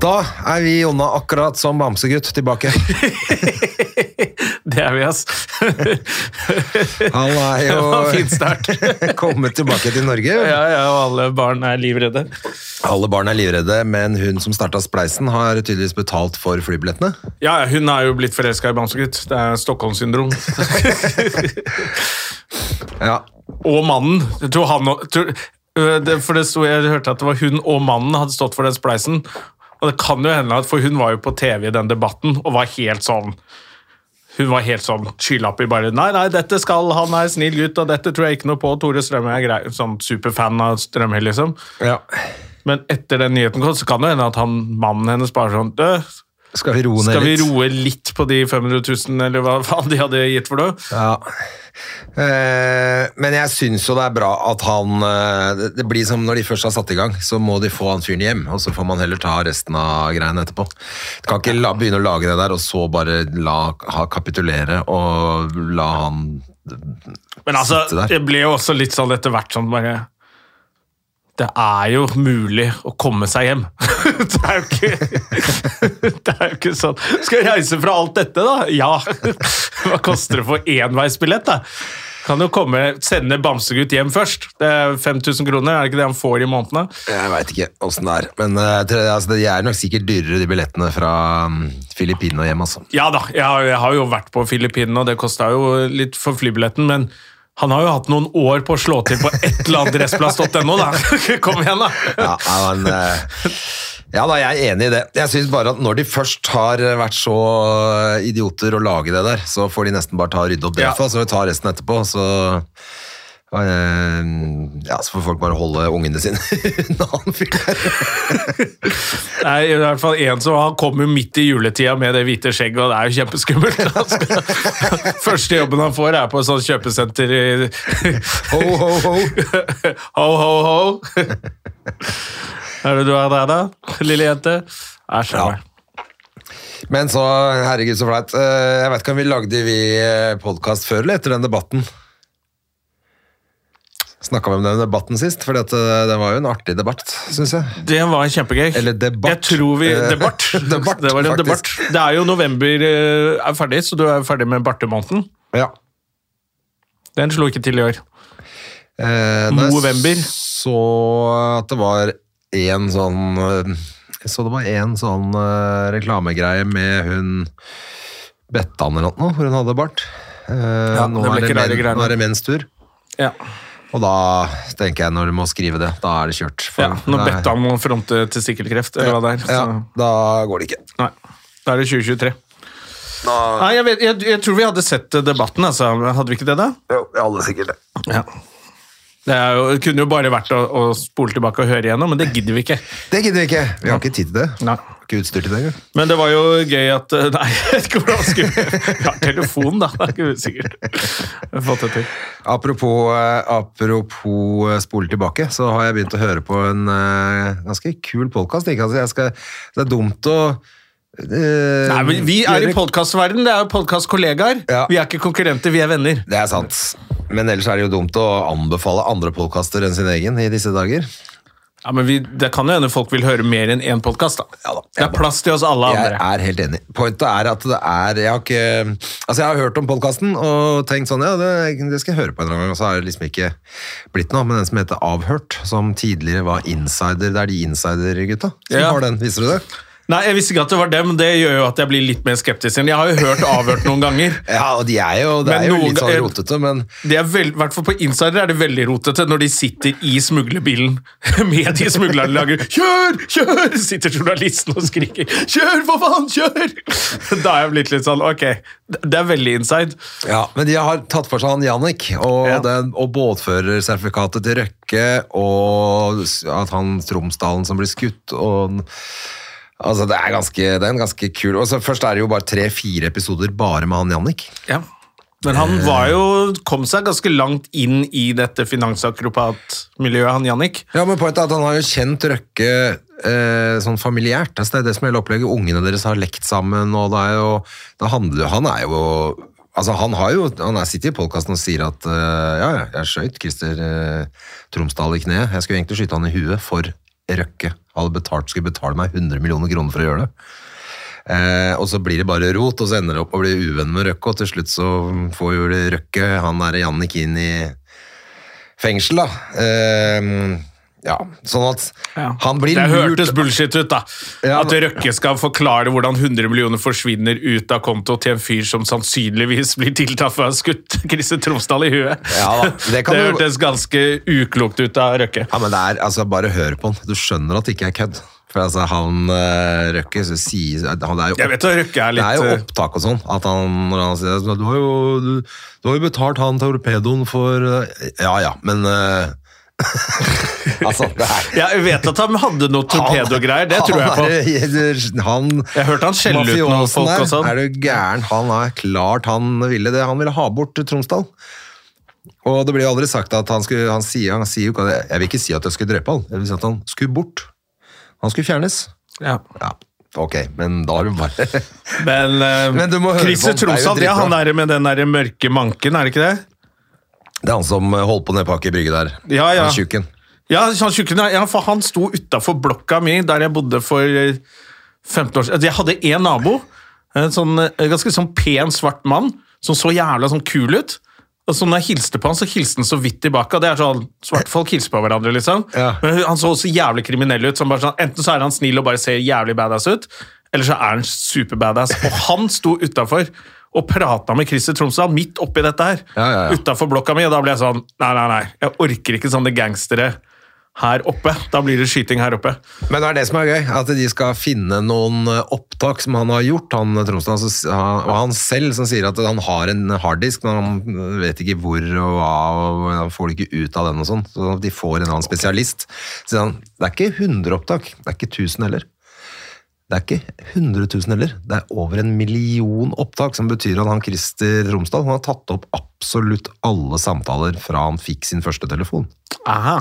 Da er vi Jonna akkurat som bamsegutt tilbake. Det er vi, ass. Han er jo kommet tilbake til Norge. Ja, ja, og alle barn er livredde. Alle barn er livredde, men hun som starta spleisen, har tydeligvis betalt for flybillettene. Ja, hun er jo blitt forelska i Bamsegutt. Det er Stockholm-syndrom. Ja, og mannen. Tror han tror, øh, det, For det sto, Jeg hørte at det var hun og mannen hadde stått for den spleisen. Og det kan jo hende at, For hun var jo på TV i den debatten og var helt sånn Hun var helt sånn skylapp i bare Nei, nei, dette skal Han er snill gutt, og dette tror jeg ikke noe på. Tore Strømme er grei, sånn superfan av Strømme, liksom. ja. Men etter den nyheten kom, så kan det hende at han, mannen hennes bare sånn «Dø, Skal vi roe ned Skal vi litt? roe litt på de 500 000, eller hva faen de hadde gitt for det? Ja. Eh, men jeg syns jo det er bra at han eh, det- blir som når de først har satt i gang, så må de få han fyren hjem, og så får man heller ta resten av greiene etterpå. Du kan ikke la, begynne å lage det der, og så bare la ha kapitulere og la han Men altså, det ble jo også litt sånn etter hvert sånn bare Det er jo mulig å komme seg hjem. det er ikke Det er jo ikke sånn Skal jeg reise fra alt dette, da? Ja. Hva koster det for enveisbillett, da? Kan jo komme, sende Bamsegutt hjem først. Det er 5000 kroner, er det ikke det han får i månedene? Jeg veit ikke åssen det er, men eh, altså, de er nok sikkert dyrere, de billettene fra um, Filippinene og hjem, altså. Ja da, jeg har jo vært på Filippinene, og det kosta jo litt for flybilletten, men han har jo hatt noen år på å slå til på et eller annet dressplass.no, da. Kom igjen, da. Ja, men, eh, ja da, jeg er enig i det. Jeg synes bare at når de først har vært så idioter å lage det der, så får de nesten bare ta og rydde opp det, Ja. så vi tar resten etterpå, så ja, så får folk bare holde ungene sine unna han fyren. Nei, i hvert fall en som Han kom jo midt i juletida med det hvite skjegget, og det er jo kjempeskummelt. Første jobben han får, er på et sånt kjøpesenter i Ho, ho, ho. Ho, ho, ho. Er det du er der, da? Lille jente? Æsj Ja. Men så, herregud så flaut. Eh, Jeg vet ikke om vi lagde vi podkast før eller etter den debatten. Snakka vi om den debatten sist? For det var jo en artig debatt, syns jeg. Det var kjempegøy. Eller debatt. Jeg tror vi, Eh, debatt. debatt, det var en debatt. Det er jo november eh, er ferdig, så du er ferdig med bartemåneden. Ja. Den slo ikke til i år. Eh, November. Så at det var en sånn eh, Jeg så det var en sånn uh, reklamegreie med hun Bettan eller noe, hvor hun hadde bart. Uh, Ja, nå, er det men, nå er det menns tur. Ja. Og da tenker jeg, når du må skrive det, da er det kjørt. For ja når Bettan må fronte testikkelkreft, eller hva det er. Så, Ja, da går det ikke. Nei, da er det 2023. Da, Nei, jeg, vet, jeg, jeg tror vi hadde sett debatten, altså. Hadde vi ikke det, da? jo, vi hadde sikkert det. Ja. Det, jo, det kunne jo bare vært å, å spole tilbake og høre igjennom, men det gidder vi ikke. Det gidder vi ikke. Vi har ikke tid til det. Nei. Ikke utstyr til det engang. Men det var jo gøy at Nei, jeg vet ikke hvordan skulle Vi har telefon, da. Det er ikke sikkert. Fått det til. Apropos, eh, apropos eh, spole tilbake, så har jeg begynt å høre på en eh, ganske kul podkast. Altså, det er dumt å eh, Nei, men Vi er i podkastverden. Det er jo podkastkollegaer. Ja. Vi er ikke konkurrenter, vi er venner. Det er sant. Men ellers er det jo dumt å anbefale andre podkaster enn sin egen i disse dager. Ja, men vi, Det kan jo hende folk vil høre mer enn én podkast. Ja da. det er plass til oss alle Jeg andre. er helt enig. Pointet er at det er Jeg har ikke Altså, jeg har hørt om podkasten og tenkt sånn Ja, det, det skal jeg høre på en eller annen gang, og så har det liksom ikke blitt noe. Men den som heter Avhørt, som tidligere var Insider, det er de Insider-gutta som Ja. har den. Viser du det? Nei, Jeg visste ikke at det var dem. Det gjør jo at jeg blir litt mer skeptisk. Jeg har jo hørt avhørt noen ganger. Ja, og de er jo, det er jo noen litt sånn rotete, men Det i hvert fall På Insider er det veldig rotete når de sitter i smuglerbilen med de smuglerne lager 'Kjør! Kjør!' sitter journalisten og skriker 'Kjør, for faen! Kjør!' Da er jeg blitt litt sånn Ok, det er veldig inside. Ja, men de har tatt for seg han Jannik, og, Ja. den, og båtførersertifikatet til Røkke, og at han Tromsdalen som blir skutt, og Altså, det er, ganske, det er en ganske kul Og så Først er det jo bare tre-fire episoder bare med han Jannik. Ja. Men han var jo, kom seg ganske langt inn i dette finansakropatmiljøet, han Jannik. Ja, men pointet er at han har jo kjent Røkke eh, sånn familiært. Altså, det er det som hele opplegget. Ungene deres har lekt sammen, og det er jo det handler, Han er jo Altså, han har jo Han er, sitter i podkasten og sier at uh, ja, ja, jeg skjøt Christer uh, Tromsdal i kneet. Jeg skulle egentlig skyte han i huet for Røkke. Hadde betalt, skulle betale meg 100 millioner kroner for å gjøre det. Eh, og så blir det bare rot, og så ender det opp å bli uvenn med Røkke, og til slutt så får jo Røkke han derre Jannik inn i fengsel, da. Eh, ja, sånn at Ja. han blir lurt. det hørtes bullshit ut, da. Ja, At Røkke skal forklare hvordan 100 millioner forsvinner ut av konto til en fyr som sannsynligvis blir tiltalt for å ha skutt Christer Tromsdal i huet. Ja da, det det du- hørtes ganske uklokt ut av Røkke. Ja, men det er, altså, bare hør på han. Du skjønner at det ikke er kødd. For altså, han uh, Røkke så sier han, det er jo Jeg vet at Røkke er Det er jo eh, opptak og sånn. At han, når han sier du har, jo, du, du har jo betalt han torpedoen for eh, Ja ja, men eh, Altså, Ja, Jeg vet at han hadde noe torpedogreier, det tror jeg på. Er, Han, Jeg hørte han skjelle ut noen folk der, og sånn. Er du gæren? Han er klart han ville det. Han ville ha bort Tromsdal. Og det blir jo aldri sagt at han skulle Han sier, han sier Jeg vil ikke si at jeg skulle drepe han. Jeg vil si at han skulle bort. Han skulle fjernes. Ja. Ja, ok, men da har du bare Men, uh, Men du må høre på, Tromsdal, ja, han der med den der mørke manken, er det ikke det? Det er han som holdt på nede på Aker Brygge der. Ja, ja. Han tjukken. Ja, han, tjukken, ja, for han sto utafor blokka mi der jeg bodde for eh, 15 år siden. Jeg hadde én nabo, en sånn, eh, ganske sånn pen, svart mann, som så jævla sånn kul ut. Og så når jeg hilste på han, så hilste han så vidt tilbake. det er sånn, Svarte folk hilser på hverandre, liksom. Ja. Men han så også jævlig kriminell ut. Som bare sånn, enten så er han snill og bare ser jævlig badass ut, eller så er han superbadass. Og han sto utafor og prata med Christer Tromsdal midt oppi dette her. Ja, ja, ja. Utafor blokka mi, og da ble jeg sånn Nei, nei, nei. Jeg orker ikke sånne gangstere her oppe. Da blir det skyting her oppe. Men det er det som er gøy, at de skal finne noen eh, opptak som han har gjort, han Tromsdal, så s- han- og han selv som sier at han har en harddisk, men han vet ikke hvor og hva, og han får det ikke ut av den og sånn, så de får en annen spesialist. Så han, det er ikke 100 opptak, det er ikke 1000 heller. Det er ikke 100 000 heller, det er over en million opptak, som betyr at han Christer Romsdal han har tatt opp absolutt alle samtaler fra han fikk sin første telefon. Aha.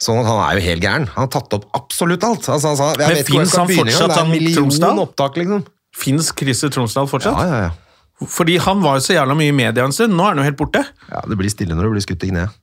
Så han er jo helt gæren. Han har tatt opp absolutt alt. Altså, han sa, jeg Men vet ikke hvor jeg finnes skal han begynne engang. fortsatt, Det er en million Tromsdal? opptak, liksom. Fins Christer Tromsdal fortsatt? Ja, ja, ja. Fordi han var jo så jævla mye i media en stund. Nå er han jo helt borte. ja, det blir stille når du blir skutt i kneet.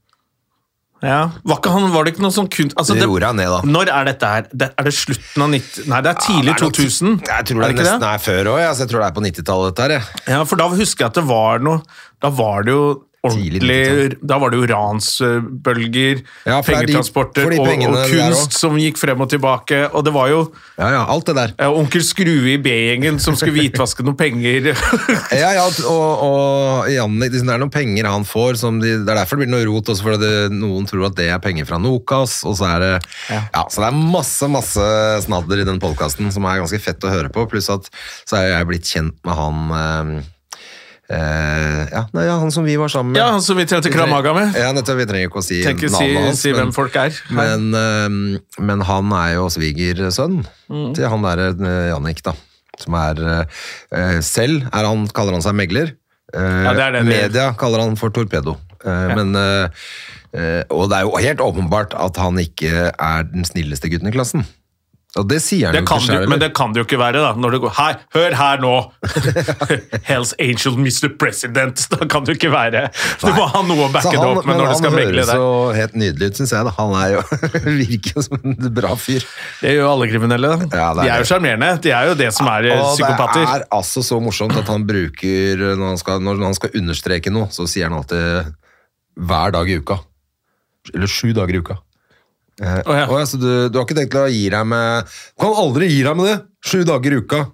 Ja. Var, ikke han, var det ikke noe sånn kun... Altså, Det det, roer jeg ned, da. når er dette her? Det, er det slutten av 90... Nei, det er tidlig Ja, det er nok- 2000. Jeg tror det er ikke nesten er før òg. Jeg tror det er på 90-tallet. dette her. Ja, for da husker jeg at det var noe Da var det jo ordentlig Da var det jo ransbølger, Ja, er de- pengetransporter de og, og kunst som gikk frem og tilbake. Og det var jo Ja, ja, alt det der. onkel Skrue i B-gjengen som skulle hvitvaske noen penger. Ja, ja, og, og Jannik, det er noen penger han får, som de, det er derfor det blir noe rot, også fordi det, noen tror at det er penger fra Nokas, og så er det ja. så det er masse, masse snadder i den podkasten som er ganske fett å høre på, pluss at så er jeg blitt kjent med han eh, ja, nei, ja, han som vi var sammen med. ja, Han som vi trente Kramaga med. Ja, nettopp, vi trenger ikke å si ikke si, navnet hans, si men- hvem folk er. Men, eh, men han er jo svigersønn Mm. til han derre eh, Jannik, da. Som er eh, Selv er han, kaller han seg megler. Eh, Ja, det det media kaller han for torpedo. Eh, Men eh, eh, Og det er jo helt åpenbart at han ikke er den snilleste gutten i klassen. Og det sier han Det jo ikke sjøl. men det kan det jo ikke være, da. Når det går, Hei, hør her nå! Hells Angel, Mr. President. Da kan det jo ikke være Du må ha noe å backe det opp med når du skal megle høres der. så helt nydelig ut, syns jeg. Da. Han er jo virker som en bra fyr. Det gjør jo alle kriminelle. da. Ja, er de er jo det. sjarmerende. De er jo det som er eh, Og psykopater. det er altså så morsomt at han bruker når han, skal, når han skal understreke noe, så sier han alltid hver dag i uka. Eller sju dager i uka. Eh, Å, ja. «Å du, du har ikke tenkt å gi deg med Du kan aldri gi deg med det! Sju dager i uka.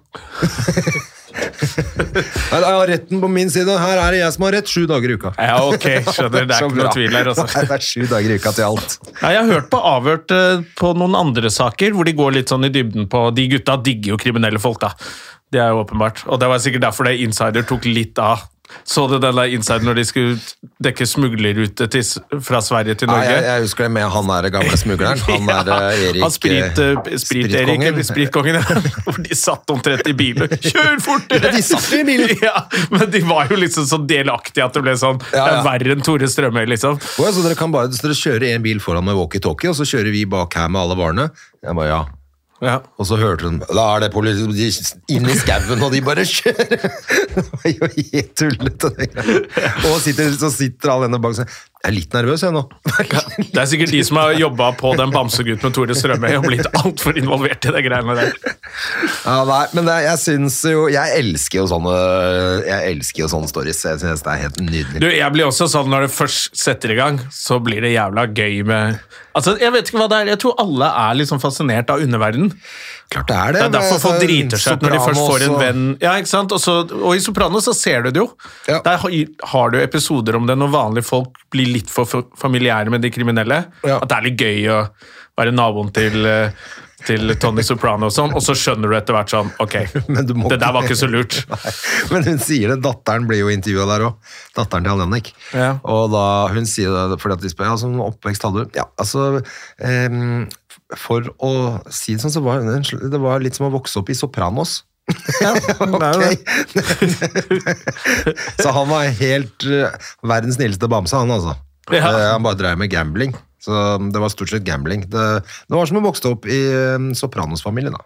Jeg har retten på min side. Her er det jeg som har rett. Sju dager i uka. Ja, ok, skjønner. Det er ikke noe tvil her, altså. Nei, Det er sju dager i uka til alt. Ja, jeg har hørt på avhørt eh, på noen andre saker hvor de går litt sånn i dybden på De gutta digger jo kriminelle folk, da. Det er jo åpenbart. Og det var sikkert derfor det Insider tok litt av Så du den der inside når de skulle dekke smuglerrute fra Sverige til Norge? Norge? jeg, jeg husker det med han der gamle smugleren. Han er eh, Erik Han sprit, eh, eh, Sprit-Erik, Spritkongen, ja. de satt omtrent i bilen. Kjør fortere! De satt i bilen! Ja, men de var jo liksom så delaktige at det ble sånn Ja, ja. Det er verre enn Tore Strømøy, liksom. Ja, så dere kan bare så dere kjører en bil foran med walkietalkie, og så kjører vi bak her med alle varene? Jeg bare, ja. Ja. Og så hørte hun Da er det politi de inn i skauen, og de bare kjører! Det var jo helt tullete. Og sitter, så sitter alle henne bak og sier Jeg er litt nervøs, jeg nå. Det er sikkert de som har jobba på den bamsegutten med Tore Strømøy og blitt altfor involvert i det greiene der. Ja, nei, men det, jeg syns jo Jeg elsker jo sånne Jeg elsker jo sånne stories. Jeg synes det er helt nydelig. Du, jeg blir også sånn Når det først setter i gang, så blir det jævla gøy med Altså, Jeg vet ikke hva det er. Jeg tror alle er liksom fascinert av underverden. Klart det er det. Det er derfor folk driter seg ut når de først får en venn. Ja, ikke sant? Også, og i Soprano så ser du det jo. Ja. Der har, du episoder om det når vanlige folk blir litt for familiære med de kriminelle. Ja. At det er litt gøy å være naboen til, eh, til Tony Soprano og sånn, og så skjønner du etter hvert sånn Ok, det der var ikke så lurt. Nei, Men hun sier det, datteren blir jo intervjua der òg. Datteren til Jan-Henrik. Ja. Og da hun sier det, fordi at de spør ja, sånn oppvekst hadde du. Ja, altså em, For å si det sånn, så var det var litt som å vokse opp i Sopranos. Ja, det. så han var helt eh, verdens snilleste bamse, han altså. Ja. Eh, han bare drev med gambling. Så det var stort sett gambling. Det, det var som å vokse opp i eh, Sopranos-familien, da.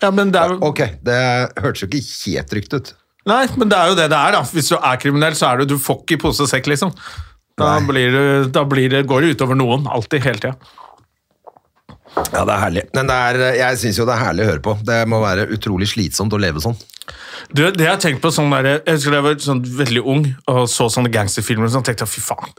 Ja, men det er jo Ok, det hørtes jo ikke helt trygt ut. Nei, men det er jo det det er, da. Hvis du er kriminell, så er du Du får ikke i pose og sekk, liksom. Da, blir det, da blir det, går det utover noen. Alltid, hele tida. Ja, det er herlig. Men det er, jeg syns jo det er herlig å høre på. Det må være utrolig slitsomt å leve sånn. Du, det jeg har tenkt på sånn der, Jeg husker da jeg var sånn veldig ung og så sånne gangsterfilmer, og sånn, tenkte jeg fy faen,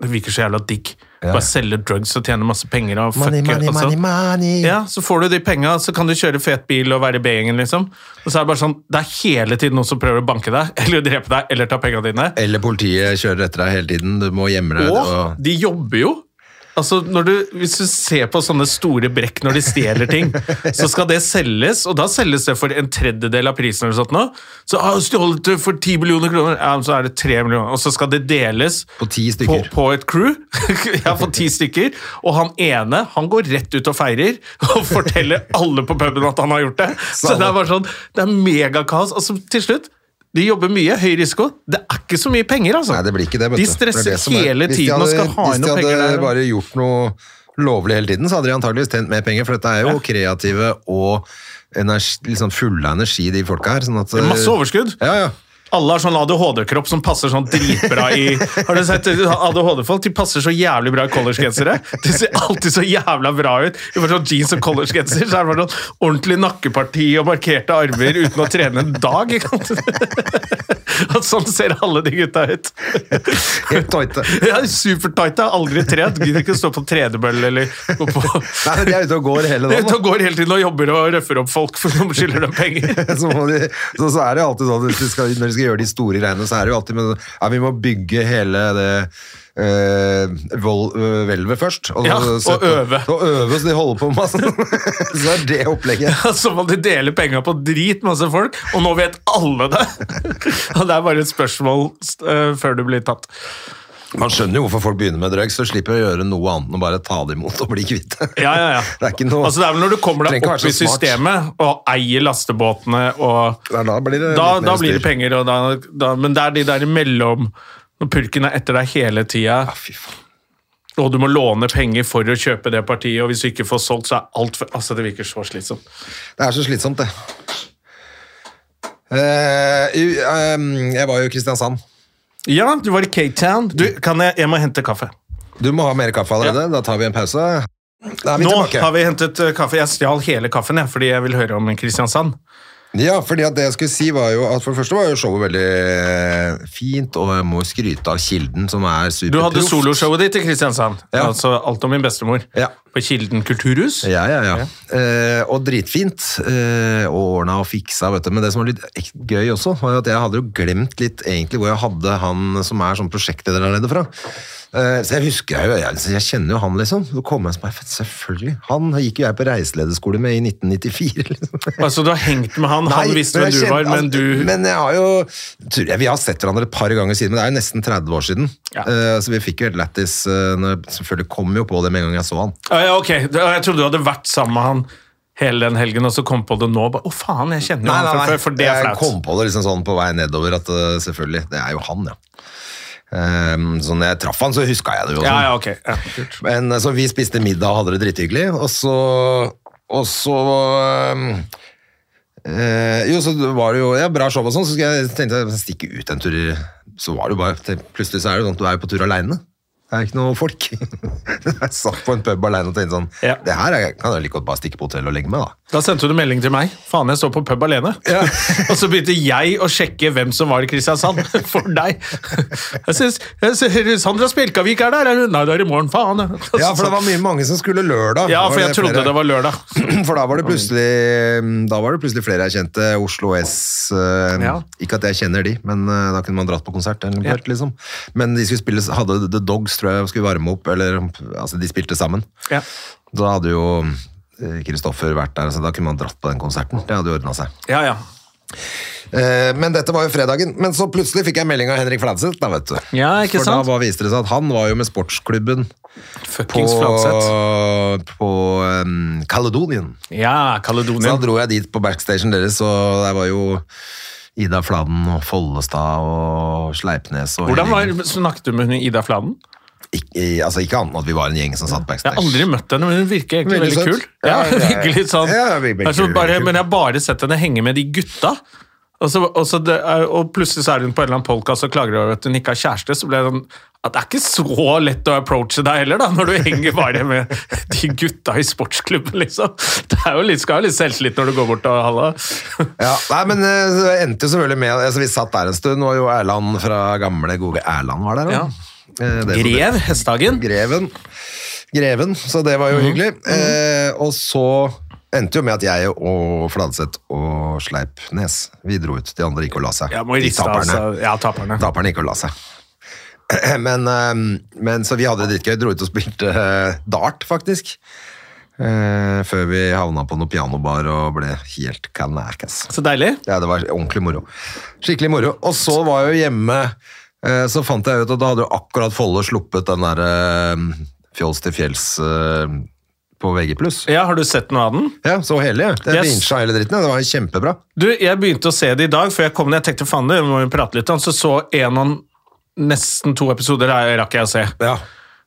det virker så jævla digg. Ja. Bare selge drugs og tjene masse penger. og Money, fucker, money, altså. money, money. Ja, Så får du de penga, så kan du kjøre fet bil og være i B-gjengen, liksom. Og så er det bare sånn, det er hele tiden noen som prøver å banke deg, eller drepe deg, eller ta penga dine. Eller politiet kjører etter deg hele tiden. Du må gjemme deg. Og og- de jobber jo. Altså, når du, Hvis du ser på sånne store brekk når de stjeler ting, så skal det selges, og da selges det for en tredjedel av prisen. eller sånt nå. Så ah, stjålet det for 10 millioner kroner, ja, så er det 3 millioner. Og så skal det deles På ti på, på et crew. ja, for ti stykker. Og han ene han går rett ut og feirer og forteller alle på puben at han har gjort det. Så det er bare sånn, det er megakaos. Altså, til slutt, de jobber mye, høy risiko. Det er ikke så mye penger, altså. Nei, det blir ikke det. De. Det er stresser det er- hele de tiden og skal ha inn noe Hvis de hadde bare gjort noe lovlig hele tiden, så hadde de antageligvis tjent mer penger, for dette er jo kreative og energi, liksom fulle av energi, de folka her. Sånn at, Det er masse overskudd. Ja, ja. Alle har sånn ADHD-kropp som passer sånn dritbra i Har du sett ADHD-folk? De passer så jævlig bra i collegegensere. De ser alltid så jævla bra ut. I sånn jeans og collegegenser så er det bare sånn ordentlig nakkeparti og markerte armer uten å trene en dag. Ikke sånn ser alle de gutta ut. Helt tighte. Ja, Supertighte, aldri trent. Gidder ikke stå på tredemølle eller gå på Nei, men de er ute og går hele De dagen. og går hele tiden og jobber og røffer opp folk for de skylder dem penger. så, de, så, så er det alltid sånn skal, når de skal gjøre de store greiene, så er det jo alltid med, ja, vi må bygge hele det øh, hvelvet først. Og, så Ja, og øve. Og øve, så de holder på med masse. så er det opplegget. Så må de dele penga på drit masse folk, og nå vet alle det! Og det er bare et spørsmål uh, før du blir tatt. Man skjønner jo hvorfor folk begynner med drugs, så slipper å gjøre noe annet enn å bare ta det imot og bli kvitt. Ja, ja, ja. Det er noe Altså det er vel når du kommer deg opp i systemet og eier lastebåtene og da blir det Da, da blir det penger, og da, men det er de der imellom når purken er etter deg hele tida, og du må låne penger for å kjøpe det partiet, og hvis du ikke får solgt, så er alt for Altså, det virker så slitsomt. Det er så slitsomt, det. Uh, uh, jeg var jo i Kristiansand. Ja, du var i K-Town. Du, kan jeg Jeg må hente kaffe. Du må ha mer kaffe allerede. Da tar vi en pause. Da er vi Nå tilbake. har vi hentet eh, kaffe. Jeg stjal hele kaffen, jeg, fordi jeg vil høre om Kristiansand. Ja, fordi at det jeg skulle si var jo at For det første var jo showet veldig eh, fint, og jeg må skryte av Kilden, som er superproft. Du hadde soloshowet ditt i Kristiansand. Ja. Altså Alt om min bestemor. Ja. På Kilden kulturhus? Ja, ja, ja. Eh, og dritfint. Eh, og ordna og fiksa, vet du. Men det som var litt gøy også, var jo at jeg hadde jo glemt litt egentlig hvor jeg hadde han som er sånn prosjektleder der nede fra. Eh, så jeg husker jo, jeg, jeg kjenner jo han, liksom. Så kom jeg bare, selvfølgelig. Han gikk jo jeg på reiselederskole med i 1994, liksom. Altså, du har hengt med han, han Nei, visste hvem du du var, men altså, du Men jeg har jo tror jeg, Vi har sett hverandre et par ganger siden, men det er jo nesten 30 år siden. Ja. Uh, så vi fikk jo helt lættis uh, Selvfølgelig kom jo på det med en gang jeg så han. Uh, ja, ok, jeg trodde du hadde vært sammen med han hele den helgen, og så kom på det nå. Å, Å, faen, jeg kjenner jo han fra før, for det er flaut. jeg kom på det liksom sånn på vei nedover at selvfølgelig, det er jo han, ja. Um, så når jeg traff han, så huska jeg det jo. Ja, sånn. ja, ok. Ja. Men uh, så vi spiste middag og hadde det drithyggelig, og så Og så um, eh, Jo, så var det jo ja, bra show og sånn, så jeg, tenkte jeg stikke ut en tur. Så var det jo bare Plutselig så er det sånn at du er på tur aleine. Det er ikke noe folk. jeg satt på en pub alene og tenkte sånn Ja. Det her er, kan jeg like godt bare stikke på hotellet og legge meg, da. Da sendte du melding til meg. Faen, jeg står på pub alene. og så begynte jeg å sjekke hvem som var i Kristiansand for deg. Jeg synes, jeg synes Sandra Spjelkavik er der. Er? Nei, det er i morgen. Faen. Ja, for det var mye mange som skulle lørdag. Ja, for jeg trodde flere- det var lørdag. For da var det plutselig Da var det plutselig flere jeg kjente. Oslo S eh, Ja. Ikke at jeg kjenner de, men eh, da kunne man dratt på konsert. Eller ja. liksom. Men de skulle spille, hadde The Dogs, tror jeg, skulle varme opp. Eller altså, de spilte sammen. Ja. Da hadde jo eh, Kristoffer vært der, så da kunne man dratt på den konserten. Det hadde jo ordna seg. ja, ja. Eh, men dette var jo fredagen. Men så plutselig fikk jeg melding av Henrik Fladseth, da, vet du. Ja, ikke For sant? da var, viste det seg at han var jo med sportsklubben på, Fuckings Fladseth. på um, Caledonian. Ja, Så da dro jeg dit på backstagen deres, og der var jo Ida Fladen og Follestad og Sleipnes og Hvordan var, Snakket du med Ida Fladen? Ikke, altså ikke annet enn at vi var en gjeng som satt backstage. Jeg har aldri møtt henne, men hun virker egentlig Veldig veldig, kul. Ja, Ja, ja, litt sånn Altså, bare. Men jeg har bare sett henne henge med de gutta. Og, så, og, så det og plutselig så er hun på en eller annen podcast og klager over at hun ikke har kjæreste. Så ble det sånn at det er ikke så lett å approache deg heller, da, når du henger bare med de gutta i sportsklubben, liksom. Det er jo litt, skal jo litt selvtillit når du går bort og halla. Ja, nei, men eh, det endte jo selvfølgelig med altså, Vi satt der en stund, og jo Erland fra gamle, gode Erland var der. da. Ja. Eh, det- Grev Hesthagen. Greven. Greven, så det Mhm. var jo hyggelig. Eh, og så endte jo med at jeg og Fladseth og Sleipnes Vi dro ut. De andre gikk og la seg. Ja, De taperne. Altså. Ja, taperne. Taperne gikk og la seg. Men, eh, men så vi hadde det dritgøy. Dro ut og spilte eh, dart, faktisk. Eh, før vi havna på noe pianobar og ble helt kanakas. Så deilig. Ja, det var ordentlig moro. Skikkelig moro. Og så var jeg jo hjemme, så fant jeg ut at da hadde jo akkurat Folle sluppet den der eh, Fjols til fjells eh, på VG+. Ja, Har du sett noe av den? Ja, så hele. Det Yes. vinsja hele dritten. Det var kjempebra. Du, Jeg begynte å se det i dag, for jeg kom ned, jeg tenkte faen det, må vi prate litt om, så så en av nesten to episoder rakk jeg å se. Ja.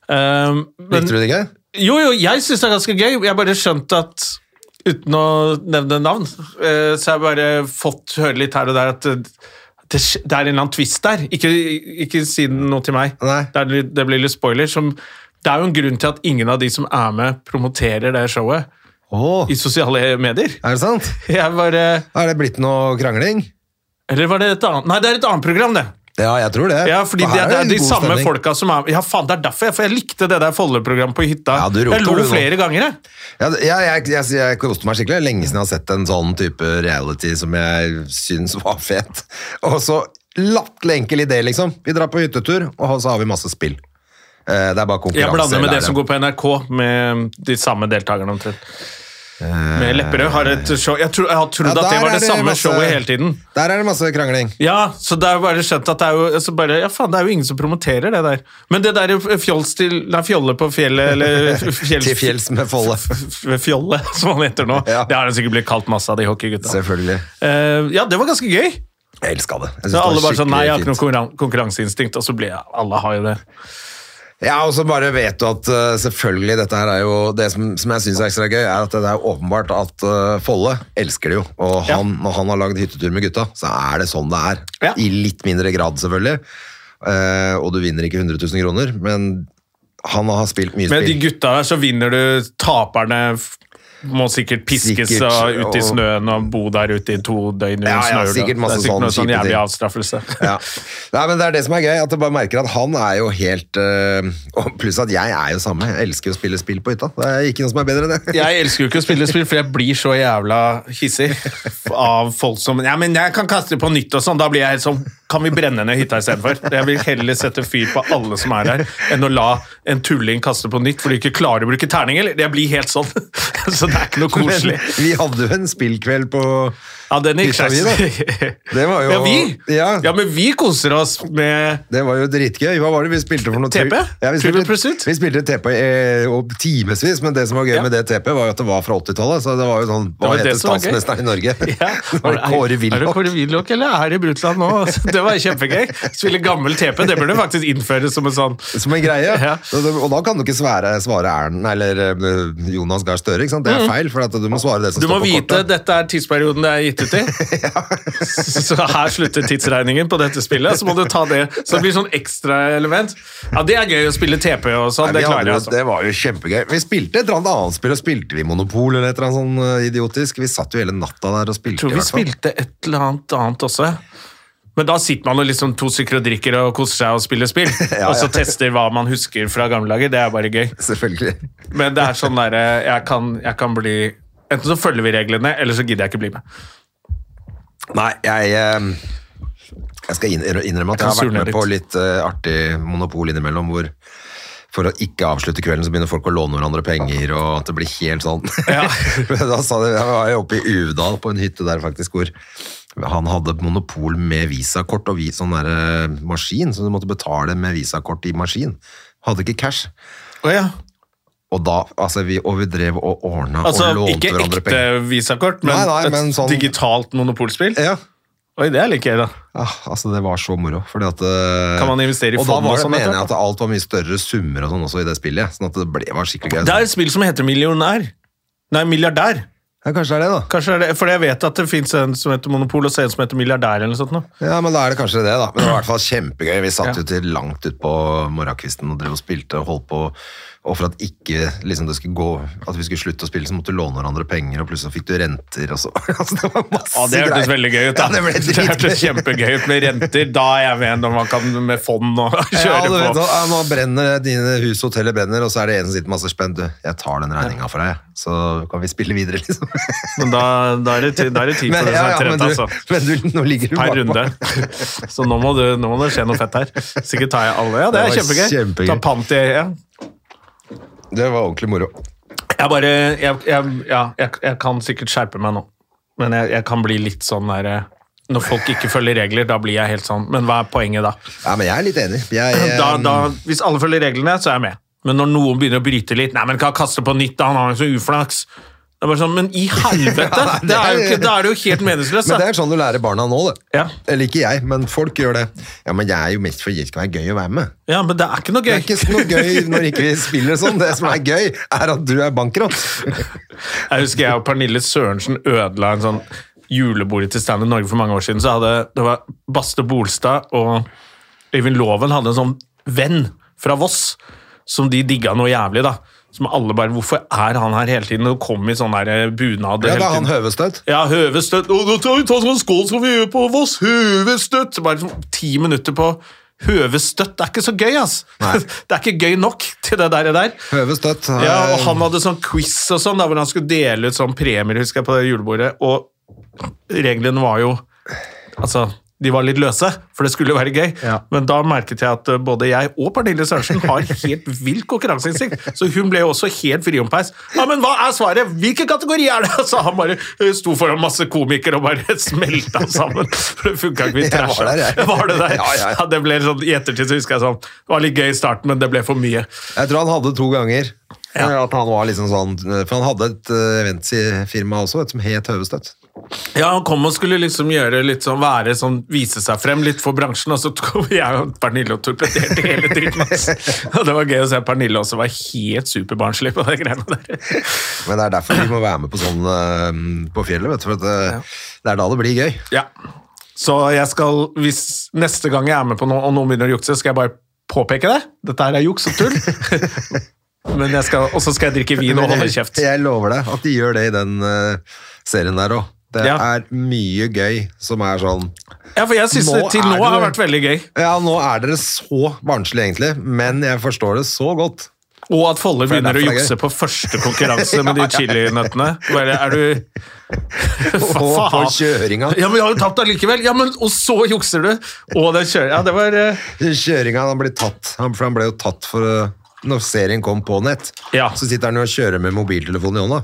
Um, men, Likte du det gøy? Jo, jo, jeg syns det er ganske gøy. Jeg bare skjønte at Uten å nevne navn, eh, så har jeg bare fått høre litt her og der at det, det, er en eller annen twist der. Ikke, ikke si noe til meg. Det, er, det blir litt spoiler. Som, det er jo en grunn til at ingen av de som er med, promoterer det showet oh. i sosiale medier. er det sant? Bare Er det blitt noe krangling? Eller var det et annet Nei, det er et annet program, det. Ja, jeg tror det. Ja, fordi For det, det er de samme stemning. folka som er Ja, faen, det er derfor jeg For jeg likte det der folderprogrammet på hytta. Ja, du roter jeg lo flere ganger, jeg. Ja, jeg, jeg, jeg koste meg skikkelig. Lenge siden jeg har sett en sånn type reality som jeg syns var fet. Og så latterlig enkel idé, liksom. Vi drar på hyttetur, og så har vi masse spill. Eh, Det er bare konkurranse. Jeg blander med det som går på NRK, med de samme deltakerne omtrent. Med Lepperød har et show Jeg, tro, jeg har trodd Ja, at det var det, det samme masse- showet hele tiden. Der er det masse krangling. Ja, så det er jo bare skjønt at det er jo altså bare, Ja, faen, det er jo ingen som promoterer det der. Men det der fjols til Nei, fjolle på fjellet, eller fjells, Til fjells med Folle. Fjolle, som han heter nå. Ja. Det har det sikkert blitt kalt masse av de hockeygutta. Selvfølgelig. Uh, ja, det var ganske gøy. Jeg elska det. Jeg Så det alle var bare sånn Nei, jeg har ikke noe konkurranseinstinkt, og så ble jeg Alle har jo det. Ja, og så bare vet du at uh, selvfølgelig dette her er jo Det som, som jeg syns er ekstra gøy, er at det er åpenbart at uh, Folle elsker det jo. Og Ja. når han har lagd hyttetur med gutta, så er det sånn det er. Ja. I litt mindre grad, selvfølgelig. Uh, og du vinner ikke 100 000 kroner, men han har spilt mye spill. Med de gutta der så vinner du taperne må sikkert piskes Sikkert, og ut i snøen og bo der ute i to døgn under Ja, ja, sikkert masse det er sikkert sånn noe sånn jævlig avstraffelse. Ja. Nei, men Det er det som er gøy, at du bare merker at han er jo helt øh, Pluss at jeg er jo samme. Jeg elsker å spille spill på hytta. Det er ikke noe som er bedre enn det. Jeg elsker jo ikke å spille spill, for jeg blir så jævla hissig av folk som Ja, men jeg kan kaste det på nytt og sånn. Da blir jeg helt sånn Kan vi brenne ned hytta istedenfor? Jeg vil heller sette fyr på alle som er her, enn å la en tulling kaste på nytt for de ikke klarer å bruke terninger. Jeg blir helt sånn. Så det er ikke noe Men koselig. vi hadde jo en spillkveld på Ja, den gikk Hytta vi, da. Det var jo Ja, vi? Ja, Ja, men vi koser oss med det var jo dritgøy. Hva var det vi spilte for noe? TP? Ja, vi spilte, vi spilte TP eh, timevis, men det som var gøy med det TP, var jo at det var fra 80-tallet. Så det var jo sånn Hva var heter var statsministeren i Norge? Ja. Det var Willoch? Er det Kåre Willoch, eller er det Brutland nå? Det var kjempegøy. Spille gammel TP, det burde faktisk innføres som en sånn Som en greie. Ja. Og da- kan du ikke svare, svare Erlend eller eh, Jonas Gahr Støre, ikke sant? Det er feil, for at du må svare det som står på kortet. Du må vite dette er tidsperioden det er gitt ut i. ja. Så her slutter tidsregningen på dette spillet. Så må du ta det. Så det blir sånn ekstraelement. Ja, det er gøy å spille TP og sånn. Det klarer jeg, altså. Det var jo kjempegøy. Vi spilte et eller annet annet spill, og spilte vi Monopol eller et eller annet sånn eh, idiotisk. Vi satt jo hele natta der og spilte. Jeg tror vi spilte et eller annet annet også. Men da sitter man og liksom to stykker og drikker og koser seg og spiller spill. Ja, Og så ja. tester hva man husker fra gamle dager. Det er bare gøy. Selvfølgelig. Men det er sånn derre jeg, kan- jeg kan bli Enten så følger vi reglene, eller så gidder jeg ikke bli med. Nei, jeg eh, Jeg skal innrømme at jeg har vært med litt. på litt eh, artig monopol innimellom, hvor for å ikke avslutte kvelden, så begynner folk å låne hverandre penger, og at det blir helt sånn. Ja. da sa de, jeg var jo oppe i Uvdal, på en hytte der faktisk, hvor han hadde monopol med visakort og sånn der, eh, maskin, så du måtte betale med visakort i maskin. Hadde ikke cash. Oh, ja. Og da, altså vi, og vi drev og ordna Altså og lånte ikke ekte penger. visakort, men, Nei, nei, men et sånn- digitalt monopolspill? Ja. Oi, det er litt gøy, da. Ja, altså Det var så moro. Fordi at, eh, Kan man investere i og sånn? fond og var det, sånn, mener jeg at alt var mye større summer og sånn også i det spillet. Sånn at det ble, var skikkelig gøy. Det er et spill som heter Millionær. Nei, Milliardær. Ja, kanskje det er det, da. Kanskje er det, For jeg vet at det fins en som heter Monopol, og en som heter Milliardær. eller noe sånt. nå. Ja, men da er det kanskje det, da. Men det var i hvert fall kjempegøy. Vi satt Ja. jo til langt utpå morgenkvisten og drev og spilte og holdt på. Og for at ikke liksom det skulle gå At vi skulle slutte å spille, så måtte du låne hverandre penger, og plutselig fikk du renter og så altså, Det var masse Ja, Det hørtes veldig gøy ut. da. Ja, det ble det hørtes kjempegøy ut med renter. Da er jeg med når man kan med fond og Ja, kjøre du vet, på. ja, nå brenner dine hus og hoteller brenner, og så er det en som sitter masse spent. Du, jeg tar den regninga for deg, så kan vi spille videre, liksom. Men da, da, er det, tid, da er det tid for Men, det som er trent, altså. men du, nå ligger du Per runde. Så nå må, du, nå må det skje noe fett her. Sikkert tar jeg alle. Ja, det Det er kjempegøy. kjempegøy. Ta pant i ja. Det var ordentlig moro. Jeg bare jeg, jeg, Ja, jeg, jeg kan sikkert skjerpe meg nå, men jeg, jeg kan bli litt sånn der eh, Når folk ikke følger regler, da blir jeg helt sånn Men hva er poenget da? Ja, men jeg er litt enig. Jeg, da, eh, da hvis alle følger reglene, så er jeg med. Men når noen begynner å bryte litt Nei, men kan kaste på nytt, da, han har jo så uflaks. Det er bare sånn, Men i helvete! Ja, det er jo da er det jo helt meningsløst. Men det er sånn du lærer barna nå, det. Ja. Eller ikke jeg, men folk gjør det. Ja, men jeg er jo mest fordi det skal være gøy å være med. Ja, men det er ikke noe gøy. Det er ikke noe gøy når ikke vi spiller sånn. Det som er gøy, er at du er bankerott. Jeg husker jeg og Pernille Sørensen ødela en sånn julebordet til Stand Up Norge for mange år siden. så hadde, Det var Baste Bolstad og Øyvind Loven hadde en sånn venn fra Voss som de digga noe jævlig. da. Som alle bare Hvorfor er han her hele tiden? Og kom i sånn der bunad Ja, det er han. Høvestøt. Ja, høvestøtt. Og nå tar vi ta sånn skål som vi gjør på Voss! Høvestøtt! Bare sånn ti minutter på høvestøtt. Det er ikke så gøy, ass! Nei. Det er ikke gøy nok til det der. der. Høvestøt. Ja, og eh, han hadde sånn quiz og sånn, da, hvor han skulle dele ut sånn premier husker jeg, på det julebordet, og reglene var jo Altså, de var litt løse, for det skulle jo være gøy. Ja. Men da merket jeg at eh, både jeg og Pernille Sørensen har helt vilt konkurranseinstinkt, så hun ble jo også helt frihåndpeis. Ja, men hva er svaret? Hvilken kategori er det? Så han bare eh, sto foran masse komikere og bare smelta sammen. For det funka ikke, vi Jeg var der, jeg. Var det der? Ja, ja, ja. det ble sånn, I ettertid så husker jeg sånn Det var litt gøy i starten, men det ble for mye. Jeg tror han hadde to ganger. Ja. eh, At han var liksom sånn For han hadde et uh, eventfirma også, vet, du, som het Høvestøt. Ja, han kom og skulle liksom gjøre litt sånn, være sånn, vise seg frem litt for bransjen, og så kom jeg og Pernille og torpederte hele dritten. Og det var gøy å se Pernille også var helt superbarnslig på de greiene der. Men det er derfor vi må være med på sånn eh, på fjellet, vet du. For det, eh, det er da det blir gøy. Ja. Så jeg skal, hvis neste gang jeg er med på noe, og noen begynner å jukse, skal jeg bare påpeke det. Dette her er juks og tull. Men jeg skal, og så skal jeg drikke vin og holde kjeft. Jeg lover deg at de gjør det i den uh, serien der òg. Det Ja. er mye gøy som er sånn Ja, for jeg synes det til nå har det- vært veldig gøy. Ja, nå er dere så barnslige, egentlig, men jeg forstår det så godt. Og at Folle er begynner å jukse på første konkurranse med de chilinøttene. Er du Og på kjøringa. Ja, men jeg har jo tapt allikevel! Ja, men, og så jukser du! Og den kjører Ja, det var eh, Kjøringa, han ble tatt. Han, for han ble jo tatt for uh, Når serien kom på nett, Ja. så sitter han jo og kjører med mobiltelefonen i hånda.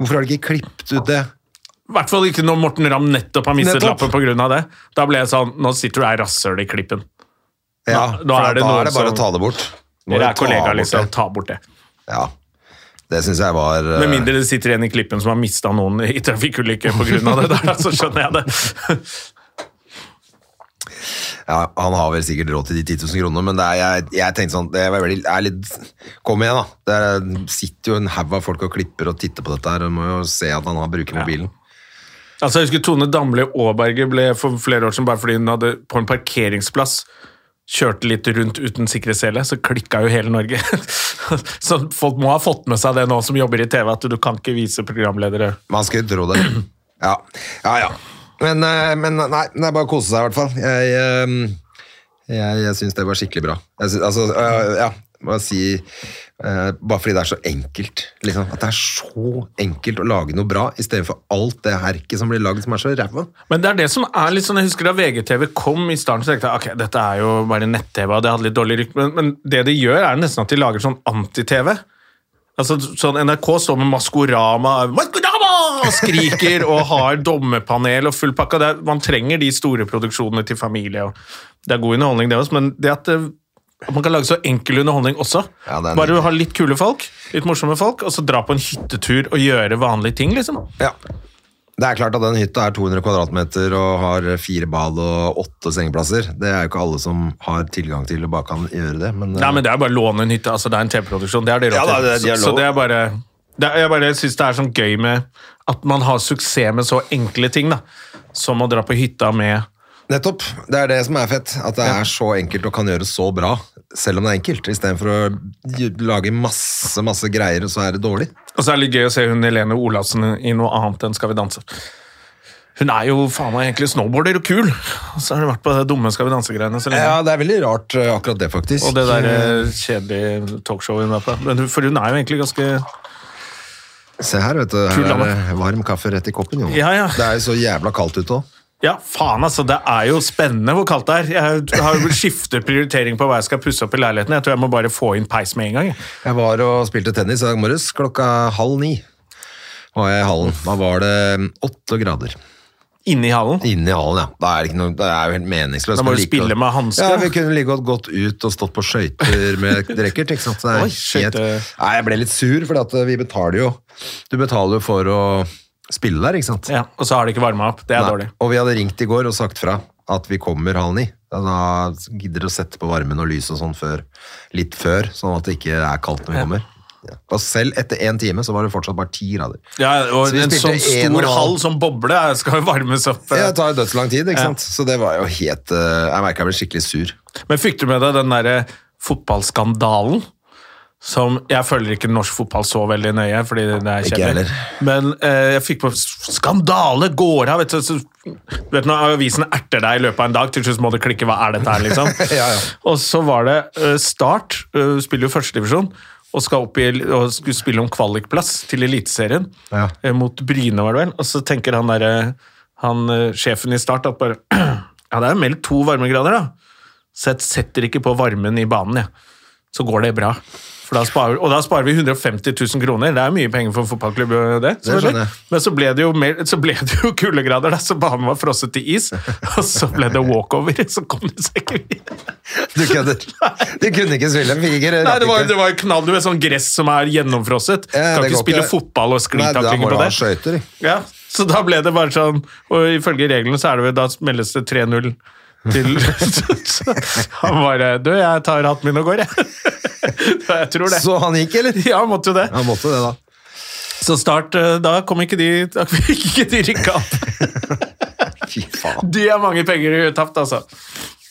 Hvorfor har de ikke klippet ut det? I hvert fall ikke når Morten Ramm nettopp har mistet Nettopp. lappen pga. det. Da ble jeg sånn Nå sitter du er rasshøl i klippen. Ja, da, da er det da er det bare som- å ta det bort. Må Dere er kollegaer, liksom. Ta bort det. Ja, det syns jeg var uh, Med mindre det sitter en i klippen som har mista noen i trafikkulykke pga. det. Der, så skjønner jeg det. Ja, Han har vel sikkert råd til de 10 000 kronene, men det er, jeg, jeg tenkte sånn det er, veldig, er litt, Kom igjen, da. Det er, sitter jo en haug av folk og klipper og titter på dette her. og må jo se at han har bruker mobilen. Altså, jeg husker Tone Damli Aaberge ble for flere år siden bare fordi hun hadde på en parkeringsplass kjørte litt rundt uten sikkerhetssele, så klikka jo hele Norge. så folk må ha fått med seg det nå som jobber i TV, at du kan ikke vise programledere Man skulle tro det. Ja, ja. ja. Men, eh, men nei, det er bare å kose seg, i hvert fall. Jeg, eh, jeg, jeg syns det var skikkelig bra. Jeg altså, øh, ja, må jeg si eh, Bare fordi det er så enkelt. Liksom, at det er så enkelt å lage noe bra, istedenfor alt det herket som blir lagd som er så ræva. Men det er det som er litt sånn, jeg husker da VGTV kom i starten, så tenkte jeg ok, dette er jo bare nett-TV, og det hadde litt dårlig rykte, men, det de gjør er nesten at de lager sånn anti-TV. Altså, sånn NRK står med Maskorama, Maskorama! og skriker og har dommerpanel og full pakke. Er, man trenger de store produksjonene til familie, og det er god underholdning det også, men det at, det, at man kan lage så enkel underholdning også. Ja, Bare ha litt kule folk, litt morsomme folk, og så dra på en hyttetur og gjøre vanlige ting, liksom. Ja. Det er klart at den hytta er 200 kvadratmeter og har fire bad og åtte sengeplasser. Det er jo ikke alle som har tilgang til og bare kan gjøre det. Men, Nei, men det er bare å låne en hytte. altså Det er en TV-produksjon. Det er det Ja, da, det- de har så, så det er bare det er, Jeg bare syns det er sånn gøy med at man har suksess med så enkle ting, da. Som å dra på hytta med Nettopp. Det er det som er fett. At det er så enkelt og kan gjøres så bra, selv om det er enkelt. Istedenfor å lage masse masse greier, og så er det dårlig. Og så er det litt gøy å se hun Helene Olavsen i noe annet enn Skal vi danse. Hun er jo faen meg egentlig snowboarder og kul, og så har hun vært på det dumme Skal vi danse-greiene så lenge. Ja, det er veldig rart, eh, akkurat det, faktisk. Og det der eh, kjedelige talkshowet hun er på. Men For hun er jo egentlig ganske Se her, vet du. Her er det varm kaffe rett i koppen, jo. Ja, ja. Det er jo så jævla kaldt ute òg. Ja, faen altså, det er jo spennende hvor kaldt det er. Jeg har jo skiftet prioritering på hva jeg skal pusse opp i leiligheten. Jeg tror jeg må bare få inn peis med en gang. jeg. Jeg var og spilte tennis i dag morges. Klokka halv ni var jeg i hallen. Da var det åtte grader. Inne i hallen. Inne i hallen, ja. Da er det, ikke noe, det er jo helt meningsløst. Da må du like spille godt- med hansker. Ja, vi kunne like godt gått ut og stått på skøyter med racket, ikke sant. Oi, helt, nei, jeg ble litt sur, for vi betaler jo Du betaler jo for å spille der, ikke sant. Ja, og så har det ikke varma opp. Det er Nei. dårlig. Og vi hadde ringt i går og sagt fra at vi kommer halv ni. Da gidder å sette på varmen og lys og sånn før, litt før, sånn at det ikke er kaldt når vi kommer. Ja. Og selv etter én time så var det fortsatt bare ti grader. Ja, og Så En sånn og stor halv- hall som boble skal jo varmes opp. Det tar jo dødslang tid, ikke Ja. sant? Så det var jo helt eh, Jeg merka jeg ble skikkelig sur. Men fikk du med deg den derre fotballskandalen? Som Jeg følger ikke norsk fotball så veldig nøye, fordi det er kjedelig. Men eh, jeg fikk på Skandale går av! Vet du, så, du vet Når avisen erter deg i løpet av en dag, til slutt må du klikke 'hva er dette her', liksom. Ja, ja. Og så var det eh, Start, uh, spiller jo førstedivisjon, og skal opp i, og skulle spille om kvalikplass til Eliteserien. Ja. eh, Mot Bryne, var det vel. Og så tenker han derre han sjefen i Start at bare Ja, det er meldt to varmegrader, da. Så jeg setter ikke på varmen i banen, jeg. Så går det bra. Da sparer, og da sparer vi 150 000 kroner. Det er mye penger for en fotballklubb. Det, det. Men så ble det jo, mer, så ble det jo kuldegrader, så banen var frosset til is. Og så ble det walkover, så kom det seg ikke videre. Du. Du kunne ikke spille. en ikke Nei, det var, det var knall, du vet, sånn gress som er gjennomfrosset. Ja, kan ikke spille ikke. fotball og sklitaklinger på det. skøyter. Ja, så da ble det bare sånn, og ifølge reglene så er det vel, da meldes det 3-0 til Han bare Du, jeg tar hatten min og går, jeg. Jeg tror det. Så han gikk, eller? Ja, måtte jo det. Han måtte det, da. Så Start, eh, da kom ikke de Da fikk ikke de rykka opp. Fy faen. De er mange penger tapt, altså.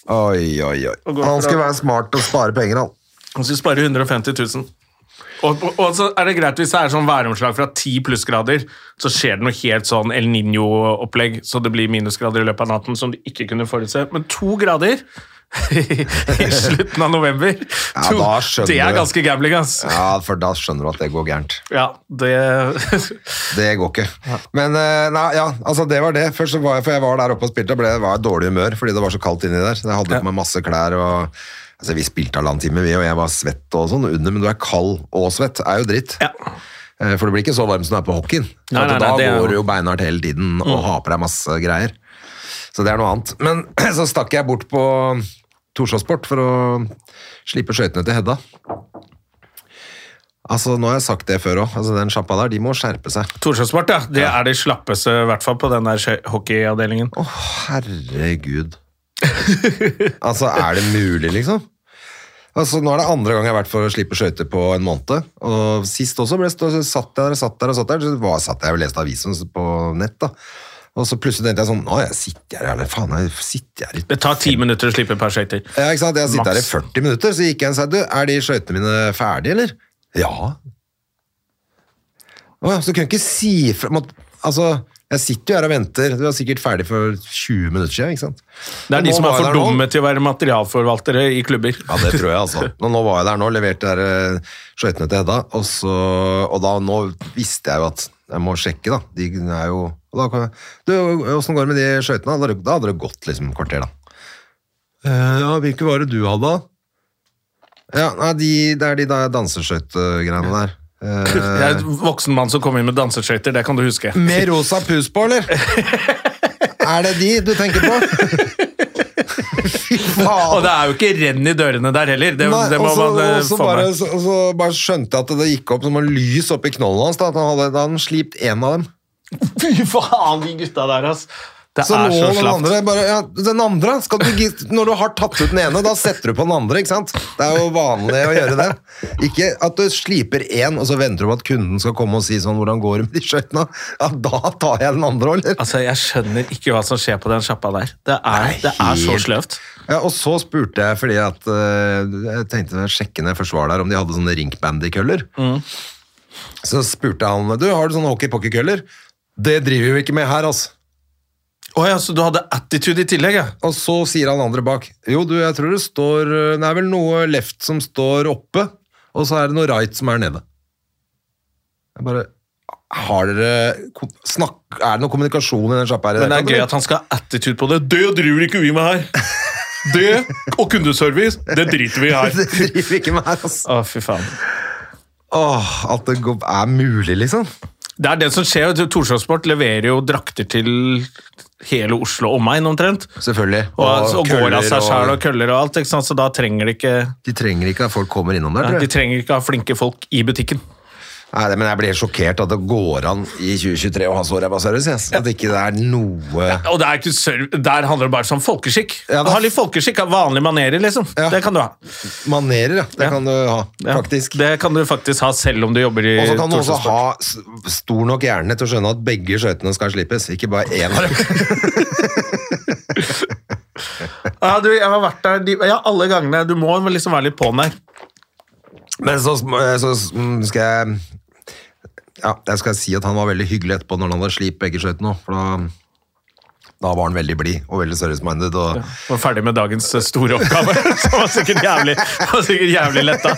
Oi, oi, oi. Han skal være smart og spare penger, han. Han skulle spare 150 000. Og, og, og så er det greit hvis det er sånn væromslag fra 10 plussgrader, så skjer det noe helt sånn El Niño-opplegg, så det blir minusgrader i løpet av natten som du ikke kunne forutse. Men to grader i slutten av november, Ja, to, det er ganske gambling, ass. Ja, for da skjønner du at det går gærent. Ja, det Det går ikke. Men eh, nei, ja, altså det var det. Først så var jeg, for jeg var der oppe og spilte, og ble, var i dårlig humør fordi det var så kaldt inni der. Så jeg hadde på meg masse klær og Altså, vi spilte halvannen time, vi, og jeg var svett og sånn under, men du er kald og svett, er jo dritt. Ja. Eh, For det blir ikke så varmt som det er på hockeyen. Nei, nei, nei, da det Mm. går du jo beinhardt hele tiden og har på deg masse greier. Så det er noe annet. Men så stakk jeg bort på Torshov-sport for å slippe skøytene til Hedda. Altså, Nå har jeg sagt det før òg. Altså, den sjappa der, de må skjerpe seg. Torshov-sport, ja. Det er det slappeste, i hvert fall på den der hockeyavdelingen. Å, herregud. altså, er det mulig, liksom? Altså, Nå er det andre gang jeg har vært for å slippe skøyter på en måned. Og Sist også ble stå, satt der og satt der og satt der. Så var, satt jeg og leste avisen på nett. da. Og så plutselig tenkte jeg sånn Å, jeg sitter her, eller faen, jeg sitter her i Det tar ti minutter å slippe per skøyter. Ja, ikke sant? Jeg sitter her i 40 minutter, så gikk jeg og sa du, er de skøytene mine ferdige, eller? Ja. Å ja, så kunne jeg ikke si fra måtte- Altså, jeg sitter jo her og venter. Du er sikkert ferdig for 20 minutter siden, ikke sant? Det er de som er for dumme nå. til å være materialforvaltere i klubber. Ja, det tror jeg, altså. Nå, nå var jeg der nå, leverte der eh, skøytene til Hedda, og, så, og da nå visste jeg jo at jeg må sjekke, da. De er jo og da Du, åssen går det med de skøytene? Da hadde det- Da hadde det gått liksom kvarter, da. «Eh, ja, hvilke var det du hadde, da? Ja, nei, de, det er de da danseskøytegreiene der. Eh, Det er en voksen mann som kommer inn med danseskøyter, det kan du huske. med rosa pus på, eller? er det de du tenker på? Og det er jo ikke renn i dørene der heller. Det, Nei, det må og man også få bare, så, så bare skjønte jeg at det gikk opp som en lys oppi knollen hans. Da, at han hadde, da han slipt én av dem. Fy faen, de gutta der, ass. Det Så er nå så den slapt. andre bare, ja, Den andre du, Når du har tatt ut den ene, da setter du på den andre. ikke sant? Det er jo vanlig å gjøre det. Ikke at du sliper én, og så venter du på at kunden skal komme og si sånn 'Hvordan går det med de skøytene?' Ja, da tar jeg den andre eller? Altså, Jeg skjønner ikke hva som skjer på den sjappa der. Det er, det er så sløvt. Ja, og så spurte jeg fordi at uh, Jeg tenkte å sjekke ned jeg først var der, om de hadde sånne rinkbandy-køller. Så spurte han du, har du sånne hockey-pocky-køller. Det driver vi ikke med her, altså. Å ja, så du hadde attitude i tillegg, ja? Og så sier han andre bak Jo, du, jeg tror det står Det er vel noe left som står oppe, og så er det noe right som er nede. Jeg bare Har dere snakk, Er det noe kommunikasjon i den sjappa her? Men det er gøy at han skal ha attitude på det. Det driver ikke vi med her! Det og kundeservice, det driter vi i her. Det driver vi ikke med her, altså. Å, fy faen. Åh, at det er mulig, liksom. Det er det som skjer. Torshov-sport leverer jo drakter til hele Oslo og meg, omtrent. Selvfølgelig. Og, og, går av seg sjæl og køller og alt, så da trenger de ikke De trenger ikke at folk kommer innom der, ja, De trenger ikke ha flinke folk i butikken. Nei, det- men jeg blir sjokkert at det går an i 2023 å ha så ræva service. Yes. At ikke det er noe Og det er ikke serv Der handler det bare om folkeskikk. Ja, ha litt folkeskikk, av vanlige manerer, liksom. Ja. Det kan du ha. manerer, ja. Det Ja. kan du ha, Ja, faktisk. Det kan du faktisk ha selv om du jobber i Og så kan du også ha stor nok hjerne til å skjønne at begge skøytene skal slippes, ikke bare én av. Ja, du, jeg har vært der ja, alle gangene. Du må liksom være litt på'n der. Men så, så skal jeg Ja, jeg skal si at han var veldig hyggelig etterpå når han hadde slipt begge skøytene òg, for da, da var han veldig blid og veldig service-minded. Og, Var ferdig med dagens eh, store oppgave. Så var sikkert jævlig, var sikkert jævlig letta.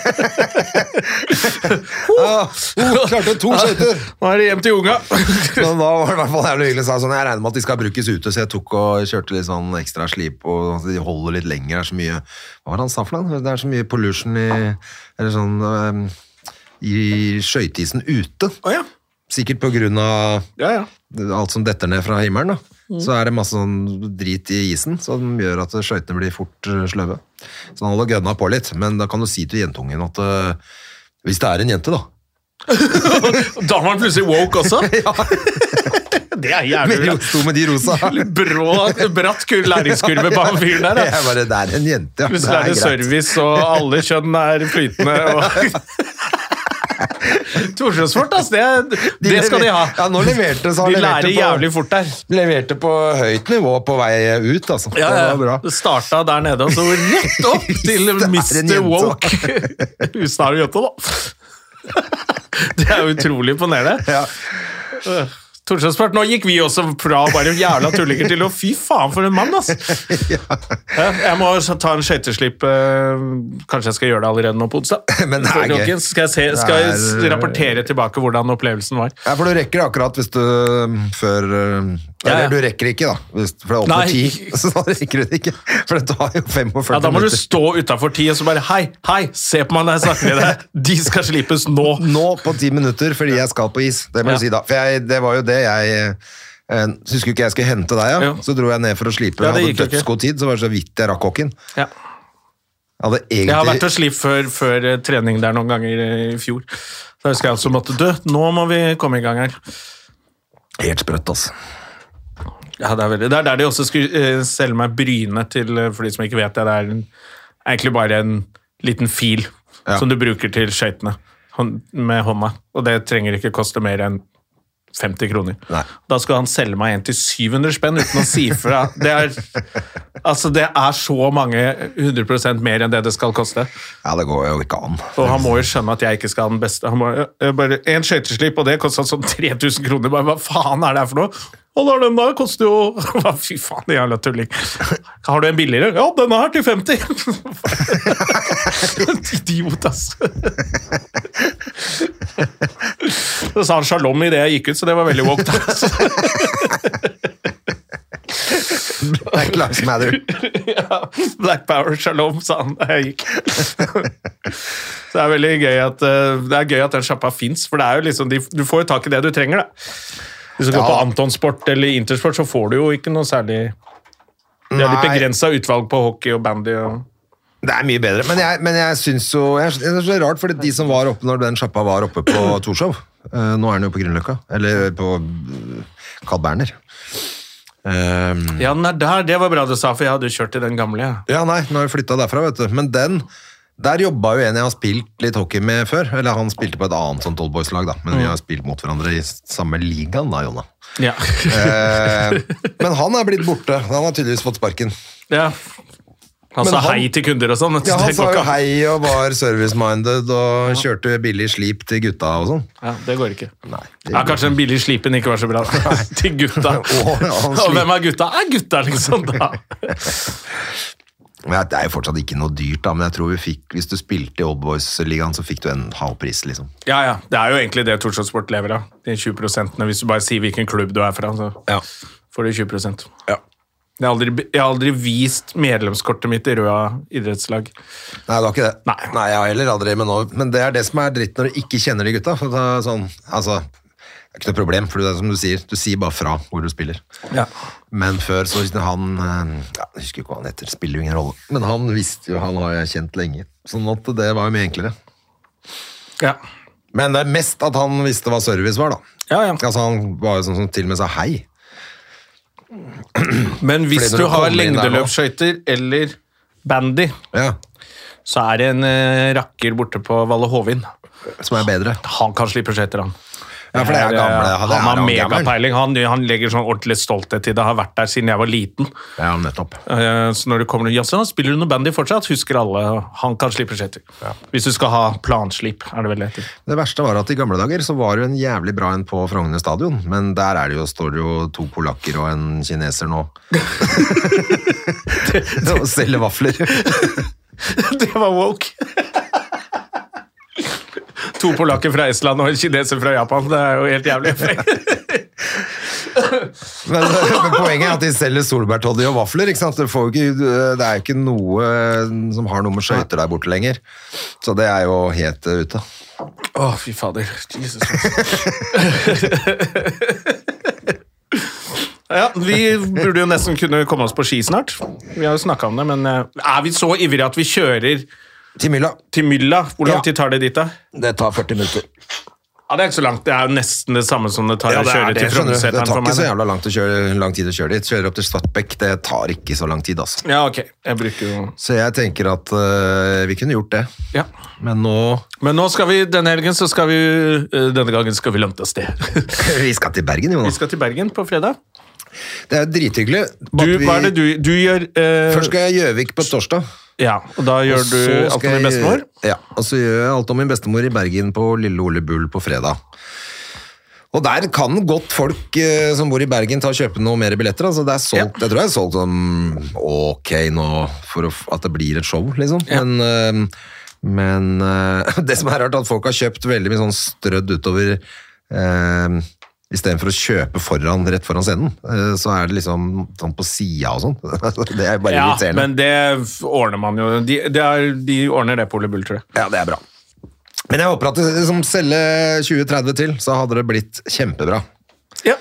ah, oh, klarte to skøyter! Nå er det hjem til unga. Men da var det i hvert fall jævlig hyggelig. Sa sånn, jeg regner med at de skal brukes ute, så jeg tok og kjørte litt sånn ekstra slip, og de holder litt lenger. Det er så mye Hva var det han sa for noe? Det er så mye pollution i Eller sånn øhm, I skøyteisen ute. Oh, ja. Sikkert på grunn av Ja, ja. alt som detter ned fra himmelen. da. Så er det masse sånn drit i isen som gjør at skøytene blir fort øh, sløve. Så han holder gønna på litt, men da kan du si til jentungen at uh, hvis det er en jente, da Da var han plutselig woke også. Det er jævlig Sto med de rosa. Brå, bratt læringskurve på han fyren der. Jeg bare, det er en jente, ja. Plutselig er det greit. service, og alle kjønn er flytende. Og... Torsjøsfort, altså. det, det skal de ha. Ja, nå leverte så han De leverte lærer på- jævlig fort der. Leverte på høyt nivå på vei ut, altså. Ja, Det var bra. Det starta der nede, og så rett opp til Mr. Woke. Husnære jente, da. Det er utrolig imponerende. Ja. Torsteinsport, nå gikk vi også fra bare jævla tullinger til å fy faen for en mann, ass! Ja, Jeg må ta en skøyteslipp. eh, Kanskje jeg skal gjøre det allerede nå på onsdag. Men det er gøy. Skal jeg, se, skal jeg er- rapportere tilbake hvordan opplevelsen var? Ja, for du rekker det akkurat hvis du før um, Ja. Eller du rekker ikke, da. For det er opp mot ti. Så da rekker du det ikke. For det tar jo 45 minutter. Ja, Da må du stå utafor ti og så bare Hei, hei, se på meg når jeg snakker med deg! De skal slippes nå! Nå på ti minutter fordi jeg skal på is. Det må Ja. du si, da. For jeg, det var jo det jeg eh, Husker du ikke jeg skulle hente deg, ja? Jo. Så dro jeg ned for å slipe. Ja, jeg hadde dødsgod tid, så var det så vidt jeg rakk hockeyen. Ja. Jeg hadde egentlig Jeg har vært og slipt før, før eh, trening der noen ganger i fjor. Da husker jeg også måtte dø. Nå må vi komme i gang her. helt sprøtt, altså. Ja, Det er, veldig, det er der de også skulle eh, selge meg Bryne til, eh, for de som ikke vet det. Det er en, egentlig bare en liten fil Ja. som du bruker til skøytene med hånda. Og det trenger ikke koste mer enn 50 kroner. Nei. Da skal han selge meg en til 700 spenn uten å si fra. Det er, altså, det er så mange 100% mer enn det det skal koste. Ja, det går jo ikke an. Og han må jo skjønne at jeg ikke skal ha den beste. Han må, eh, bare En skøyteslip, og det kosta sånn 3000 kroner. Bare, hva faen er det her for noe? Da, den der koster jo Fy faen, jævla tulling. Har du en billigere? Ja, denne her til 50. Idiot, ass. Så sa han shalom idet jeg gikk ut, så det var veldig woke. da. Black Lives Matter. ja, Black Power, shalom, sa han da jeg gikk. Så det er veldig gøy at, eh, det er gøy at den sjappa fins, for det er jo liksom, du får jo tak i det du trenger. da. Hvis du går Ja. på Antonsport eller Intersport, så får du jo ikke noe særlig Det er litt begrensa utvalg på hockey og bandy. og... Det er mye bedre, men jeg, men jeg syns jo jeg, Det er så rart, for de som var oppe når den sjappa var oppe på Torshov uh, Nå er den jo på Grünerløkka, eller på uh, Carl Berner. Um, Ja, den er der, det var bra du sa, for jeg hadde jo kjørt i den gamle. Ja. ja, nei, nå har vi flytta derfra, vet du. Men den Der jobba jo en jeg har spilt litt hockey med før. Eller han spilte på et annet sånt oldboys-lag, da. Men vi har spilt mot hverandre i samme ligaen, da, Jonna. Ja. Eh, men han er blitt borte. Han har tydeligvis fått sparken. ja. Han Men sa han- hei til kunder og sånn. Ja, Han sa jo hei og var service-minded og kjørte billig slip til gutta og sånn. Ja, det går ikke. Nei, det Ja, Kanskje den billige slipen ikke var så bra til gutta. Ja, Og hvem er gutta? Er gutta, liksom. da. Det er jo fortsatt ikke noe dyrt, da, men jeg tror vi fikk, hvis du spilte i Oldboys-ligaen, så fikk du en halv pris, liksom. Ja, ja. Det er jo egentlig det Torshov Sport lever av. De 20 prosentene. Hvis du bare sier hvilken klubb du er fra, så Ja. får du 20 ja. jeg har, aldri, jeg har aldri vist medlemskortet mitt i Røa idrettslag. Nei, det var ikke det. Nei. jeg har heller aldri, men, nå, men det er det som er dritt når du ikke kjenner de gutta. For det er sånn, altså, det er ikke noe problem, for det er som du sier, du sier bare fra hvor du spiller. Ja. Men før så han eh, ja, Jeg husker ikke hva han heter, spiller jo ingen rolle. Men han visste jo, han har jeg kjent lenge. Sånn at det var jo mye enklere. Ja. Men det er mest at han visste hva service var, da. Ja, ja. Altså Han var jo sånn som til og med sa hei. Men hvis du du har lengdeløpsskøyter eller bandy, Ja, så er det en eh, rakker borte på Valle Hovin. Som er bedre. Han kan slippe skøyter, han. Ja, for det er eh, gamle. Han, er Han har megapeiling. Han, han legger sånn ordentlig stolthet i det. Har vært der siden jeg var liten. Ja, nettopp. Eh, Så når du kommer ja, så spiller du noe bandy fortsatt, husker alle han kan slippe Ja. Hvis du skal ha planslip, er det vel det. Det verste var at i gamle dager så var det jo en jævlig bra en på Frogner stadion, men der er det jo, står det jo to polakker og en kineser nå. Og selger vafler. Det var woke. To polakker fra Estland og en kineser fra Japan. Det er jo helt jævlig. Men, men poenget er at de selger solbærtoddy og vafler, ikke sant? Det, får ikke, det er jo ikke noe som har noe med skøyter der borte lenger. Så det er jo helt eh, ute. Å, fy fader. Jesus. Ja, Vi burde jo nesten kunne komme oss på ski snart. Vi har jo snakka om det, men eh, er vi så ivrige at vi kjører Til Mylla. til Mylla? Hvor lang Ja. tid tar det dit, da? Det tar 40 minutter. Ja, Det er ikke så langt. Det er jo nesten det samme som det tar å det, kjøre det, til skjønner du. det Frognerseteren tar for ikke meg. så jævla langt å kjøre, lang tid å kjøre dit. Kjører opp til Svartbekk, det tar ikke så lang tid, altså. Ja, ok. Jeg bruker jo Så jeg tenker at eh, vi kunne gjort det. Ja. Men nå Men nå skal vi, denne helgen så skal vi eh, Denne gangen skal vi langt av sted. Vi skal til Bergen, Vi Jonas. skal til Bergen på fredag. Det er jo drithyggelig. Du, At vi- hva er det du, du gjør? eh, Først skal jeg Gjøvik på torsdag. Ja, og da gjør du alt om din jeg- bestemor. Ja, og så gjør jeg alt om min bestemor i Bergen på Lille Ole Bull på fredag. Og der kan godt folk eh, som bor i Bergen ta og kjøpe noe mer billetter. Altså det er solgt, Jeg tror jeg er solgt sånn ok nå for å, at det blir et show, liksom. Ja. Men, eh, men eh, det som er rart, at folk har kjøpt veldig mye sånn strødd utover uh, Istedenfor å kjøpe foran, rett foran scenen, eh, så er det liksom sånn på sida og sånn. det er bare Ja, irriterende. men det ordner man jo. De, de, er, de ordner det på Ole Bull, tror jeg. Ja, det er bra. Men jeg håper at det liksom selge 20-30 til, så hadde det blitt kjempebra. Ja.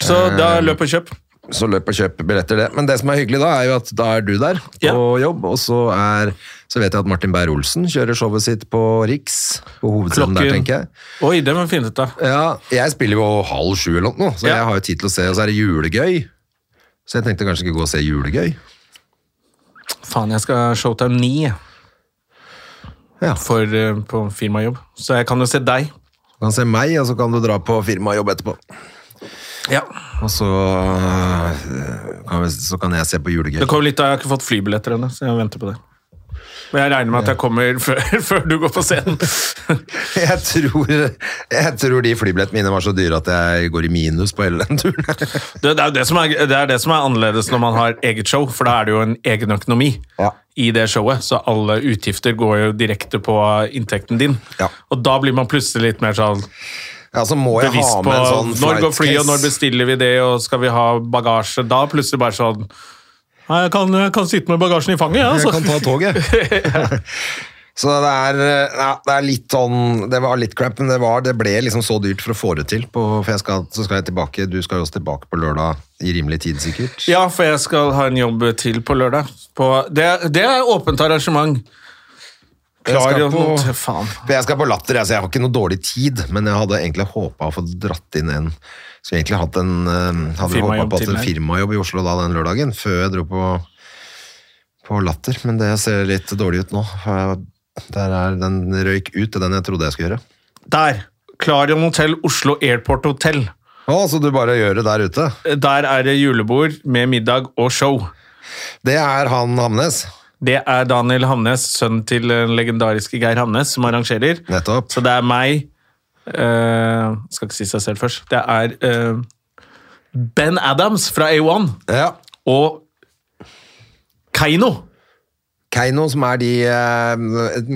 Så Eh, da løp og kjøp. Så løp og kjøp billetter det. Men det som er hyggelig da, er jo at da er du der på Ja. jobb, og så, er, så vet jeg at Martin Beyer-Olsen kjører showet sitt på Riks, på hovedscenen der, tenker jeg. Oi, det var fint ut, da. Ja, jeg spiller jo halv sju eller noe, så Ja. jeg har jo tid til å se, og så er det julegøy. Så jeg tenkte kanskje ikke gå og se julegøy. Faen, jeg skal Showtime 9 Ja, for, eh, på firmajobb. Så jeg kan jo se deg. du kan se meg, og så kan du dra på firmajobb etterpå. Ja. Og så, øh, kan vi, så kan jeg se på julegøy. Det kommer litt Jeg har ikke fått flybilletter ennå, så jeg venter på det. Men jeg regner med at jeg kommer før, før du går på scenen. Jeg tror, jeg tror de flybillettene mine var så dyre at jeg går i minus på hele den turen. Det, det, er det, som er, det er det som er annerledes når man har eget show, for da er det jo en egen økonomi Ja. i det showet. Så alle utgifter går jo direkte på inntekten din. Ja. Og da blir man plutselig litt mer sånn Ja, så må jeg bevisst ha med en sånn når går flyet, og når bestiller vi det, og skal vi ha bagasje? Da plutselig bare sånn Nei, jeg kan, jeg kan sitte med bagasjen i fanget, ja, Jeg altså. kan ta toget. Så det er, ja, det er litt sånn Det var litt crap, men det, var, det ble liksom så dyrt for å få det til. På, for jeg skal, så skal jeg tilbake Du skal jo også tilbake på lørdag i rimelig tid, sikkert. Ja, for jeg skal ha en jobb til på lørdag. På, det, det er åpent arrangement. Jeg skal på- Faen. Jeg skal på Latter, altså jeg har ikke noe dårlig tid, men jeg hadde egentlig håpa å få dratt inn en Skulle egentlig hatt en eh, Hadde håpa på en firmajobb i Oslo da den lørdagen, før jeg dro på, på Latter, men det ser litt dårlig ut nå. Der er den røyk ut, den jeg trodde jeg skulle gjøre. Der. Clarion Hotel Oslo Airport Hotel. Å, så du bare gjør det der ute? Der er det julebord med middag og show. Det er han Hamnes. Det er Daniel Hamnes, sønnen til den legendariske Geir Hamnes, som arrangerer. Nettopp. Så det er meg eh, Skal ikke si seg selv først. Det er uh, Ben Adams fra A1 Ja. og Keiino. Keiino, som er de eh,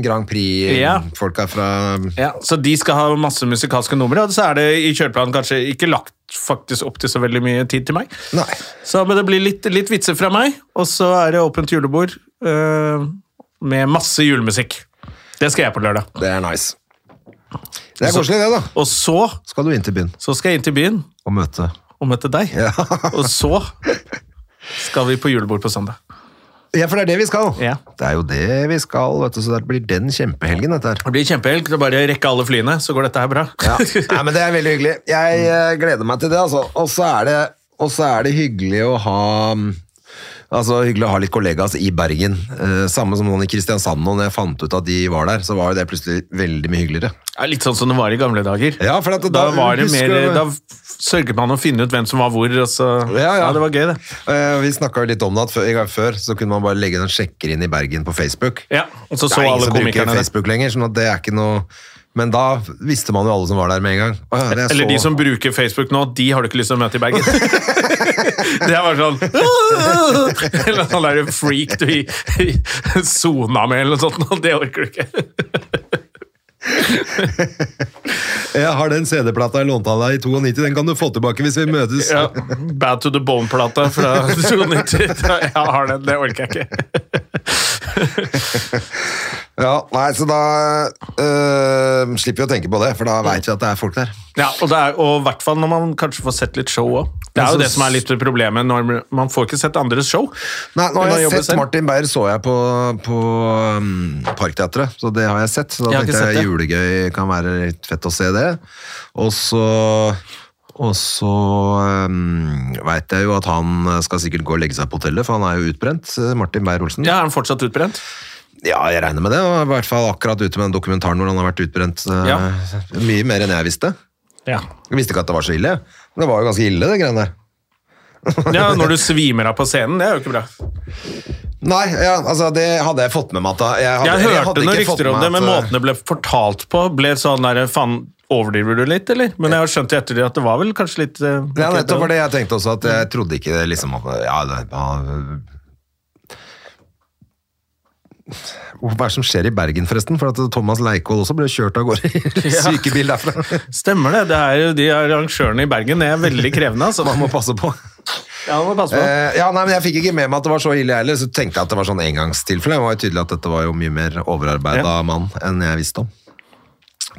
Grand Ja. Prix-folka fra Ja, så de skal ha masse musikalske numre, og så er det i kjøreplanen kanskje ikke lagt faktisk opp til så veldig mye tid til meg. Nei. Så men det blir litt, litt vitser fra meg, og så er det åpent julebord eh, med masse julemusikk. Det skal jeg på lørdag. Det er nice. Det er koselig, det, da. Og så, Skal du inn til byen så skal jeg inn til byen og møte og møte deg. Ja. Og så skal vi på julebord på søndag. Ja, for det er det vi skal. Ja. Det er jo det vi skal, vet du, så det blir den kjempehelgen, dette her. Det blir kjempehelg. Det er bare å rekke alle flyene, så går dette her bra. Ja. Nei, men det er veldig hyggelig. Jeg eh, gleder meg til det, altså. Og så er det, og så er det hyggelig å ha mm, Altså, Hyggelig å ha litt kollegaer i Bergen. Eh, samme som noen i Kristiansand. Og når jeg fant ut at de var der, så var jo det plutselig veldig mye hyggeligere. Er litt sånn som det var i gamle dager. Ja, for at Da, var det mer, da sørget man å finne ut hvem som var hvor. Og så, Ja, ja. det var gøy, det. Eh, Vi snakka litt om det at før, før så kunne man bare legge en sjekker inn i Bergen på Facebook. Ja, og så så alle komikerne. Det er ingen som bruker. Facebook lenger, sånn at det er ikke noe Men da visste man jo alle som var der med en gang. Å, ja, det er Eller de som bruker Facebook nå, de har du ikke lyst til å møte i Bergen. det er bare sånn Eller sånn derre freak du i i sona med, eller noe sånt. og Det orker du ikke. Jeg har den CD-plata jeg lånte av deg i 92, den kan du få tilbake hvis vi møtes. Ja, Bad to the Bone-plata fra 92. Jeg har den, det orker jeg ikke. Ja, nei, så da øh, slipper vi å tenke på det, for da veit vi at det er folk der. Ja, og, det er, i hvert fall når man kanskje får sett litt show òg. Det er jo det som er litt problemet. når Man får ikke sett andres show. Nei, nå har jeg sett selv? Martin Beyer så jeg på, på um, Parkteatret, så det har jeg sett. Så da Jeg tenkte jeg julegøy kan være litt fett å se det. Og så og så um, veit jeg jo at han skal sikkert gå og legge seg på hotellet, for han er jo utbrent. eh, Martin Beyer-Olsen. Ja, Er han fortsatt utbrent? Ja, jeg regner med det. Og i hvert fall akkurat ute med den dokumentaren hvor han har vært utbrent. Ja. Uh, Mye mer enn jeg visste. Ja. Jeg visste ikke at det var så ille. Men det var jo ganske ille, det greiene der. ja, Når du svimer av på scenen, det er jo ikke bra. Nei, ja, altså det hadde jeg fått med meg. da- Jeg, hadde, Jeg hørte hadde noen rykter om det, men at- måten det ble fortalt på, ble sånn der Faen, overdriver du litt, eller? Men jeg har skjønt i ettertid at det var vel kanskje litt uh, Ja, nettopp var det- det jeg tenkte også, at jeg trodde ikke liksom at Ja, det ja Hva er det som skjer i Bergen, forresten? For at Thomas Leikvoll også ble kjørt av gårde i sykebil derfra. Stemmer det. det er jo De arrangørene i Bergen det er veldig krevende, altså. Man må passe på. Ja, må passe på. Eh, ja, nei, men Jeg fikk ikke med meg at det var så ille, heller. Så tenkte jeg at det var sånn engangstilfelle. Det var jo tydelig at dette var jo mye mer overarbeida Ja. mann enn jeg visste om.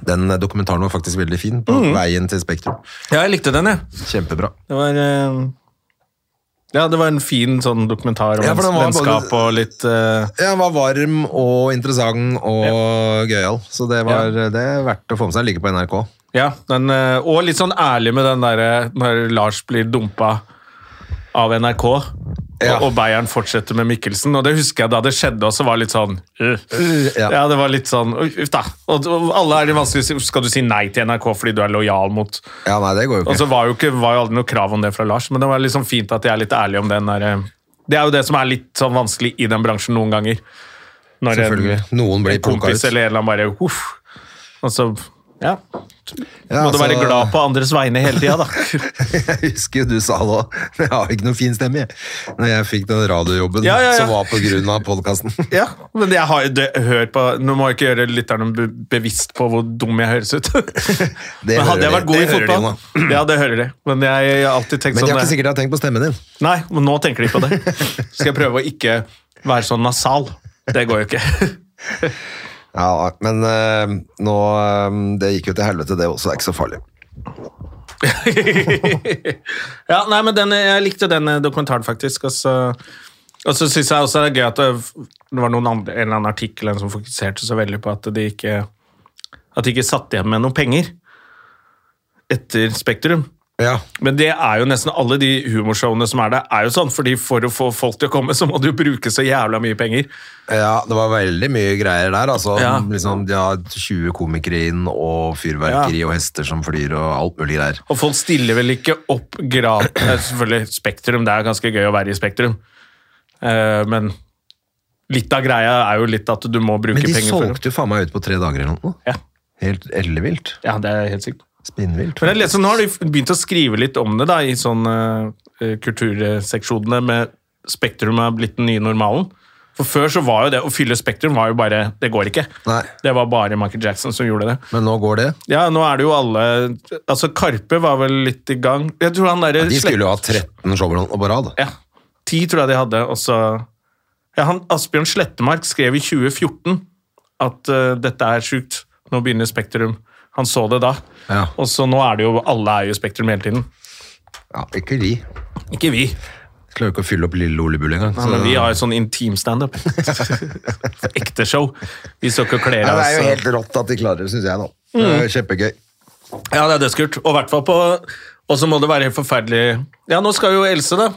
Den eh, dokumentaren var faktisk veldig fin, på Mm. veien til Spektrum. Ja, jeg likte den, jeg. Kjempebra. Det var eh, Ja, det var en fin sånn dokumentar om Ja, vennskap og litt uh... Ja, den var varm og interessant og gøyal, så det var det er verdt å få med seg. Ligger på NRK. Ja, den, og litt sånn ærlig med den derre når Lars blir dumpa av NRK, Ja. og, og Bayern fortsetter med Mikkelsen. Og det husker jeg da det skjedde også, var litt sånn uh, ja. Ja, det var litt sånn Uff da. Og, og alle er de vanskelige Skal du si nei til NRK fordi du er lojal mot Ja, nei, det går jo ikke. Og så var jo ikke, var jo aldri noe krav om det fra Lars, men det var liksom fint at de er litt ærlige om den der eh, Det er jo det som er litt sånn vanskelig i den bransjen noen ganger. Når en, Selvfølgelig. Noen blir en kompis plukka ut. eller en eller annen bare uff. Og så ja. Ja, Må du være altså- glad på andres vegne hele tida, da. Jeg husker du sa det òg. Jeg har ikke noen fin stemme, jeg. Når jeg fikk den radiojobben Ja, ja, som var på grunn av podkasten. Ja, men jeg har jo hørt på Nå må jeg ikke gjøre lytterne be bevisst på hvor dum jeg høres ut. men hadde jeg vært god i fotball de Ja, det hører de. Men jeg, jeg har alltid tenkt Men de sånn har ikke sikkert tenkt på stemmen din. Nei, men nå tenker de på det. Skal jeg prøve å ikke være sånn nasal? Det går jo ikke. Ja, men eh, nå eh, Det gikk jo til helvete, det også. Det er ikke så farlig. ja, nei, men den, jeg likte den eh, dokumentaren, faktisk. Og så, og så syns jeg også det er gøy at det, det var andre, en eller annen artikkel som fokuserte så veldig på at de ikke At de ikke satt igjen med noen penger etter Spektrum. Ja, Men det er jo nesten alle de humorshowene som er der, er jo sånn, fordi for å få folk til å komme, så må du bruke så jævla mye penger. ja, det var veldig mye greier der. Altså, Ja. liksom, De har 20 komikere inn, og fyrverkeri og hester som flyr, og alt mulig greier. Og folk stiller vel ikke opp gratis eh, Selvfølgelig Spektrum, det er ganske gøy å være i Spektrum. uh, men litt av greia er jo litt at du må bruke penger. Men de penger solgte jo faen meg ut på tre dager eller noe. Ja. Helt ellevilt. ja, det er helt sykt. Spinnvilt. Men jeg leser, nå har de begynt å skrive litt om det da, i sånn uh, kulturseksjonene med Spektrum er blitt den nye normalen. For før så var jo det å fylle Spektrum var jo bare Det går ikke. Nei, Det var bare Michael Jackson som gjorde det. men nå går det. Ja, nå er det jo alle Altså, Karpe var vel litt i gang. Jeg tror han derre De skulle jo ha 13 show på rad. Ja. 10 tror jeg de hadde, og så ja, han, Asbjørn Slettemark skrev i 2014 at uh, dette er sjukt, nå begynner Spektrum. Han så det da. Ja. Og så nå er det jo Alle er jo Spektrum hele tiden. Ja, ikke vi. Ikke vi, Klarer ikke å fylle opp Lille Ole Bull engang. ja, vi har jo sånn intim standup. Ekte show. Vi skal ikke kle oss ja, det er jo helt rått at de klarer det, syns jeg. nå. Det Mm. er Kjempegøy. Ja, det er dødskult. Og hvert på Og så må det være helt forferdelig Ja, nå skal jo Else, da.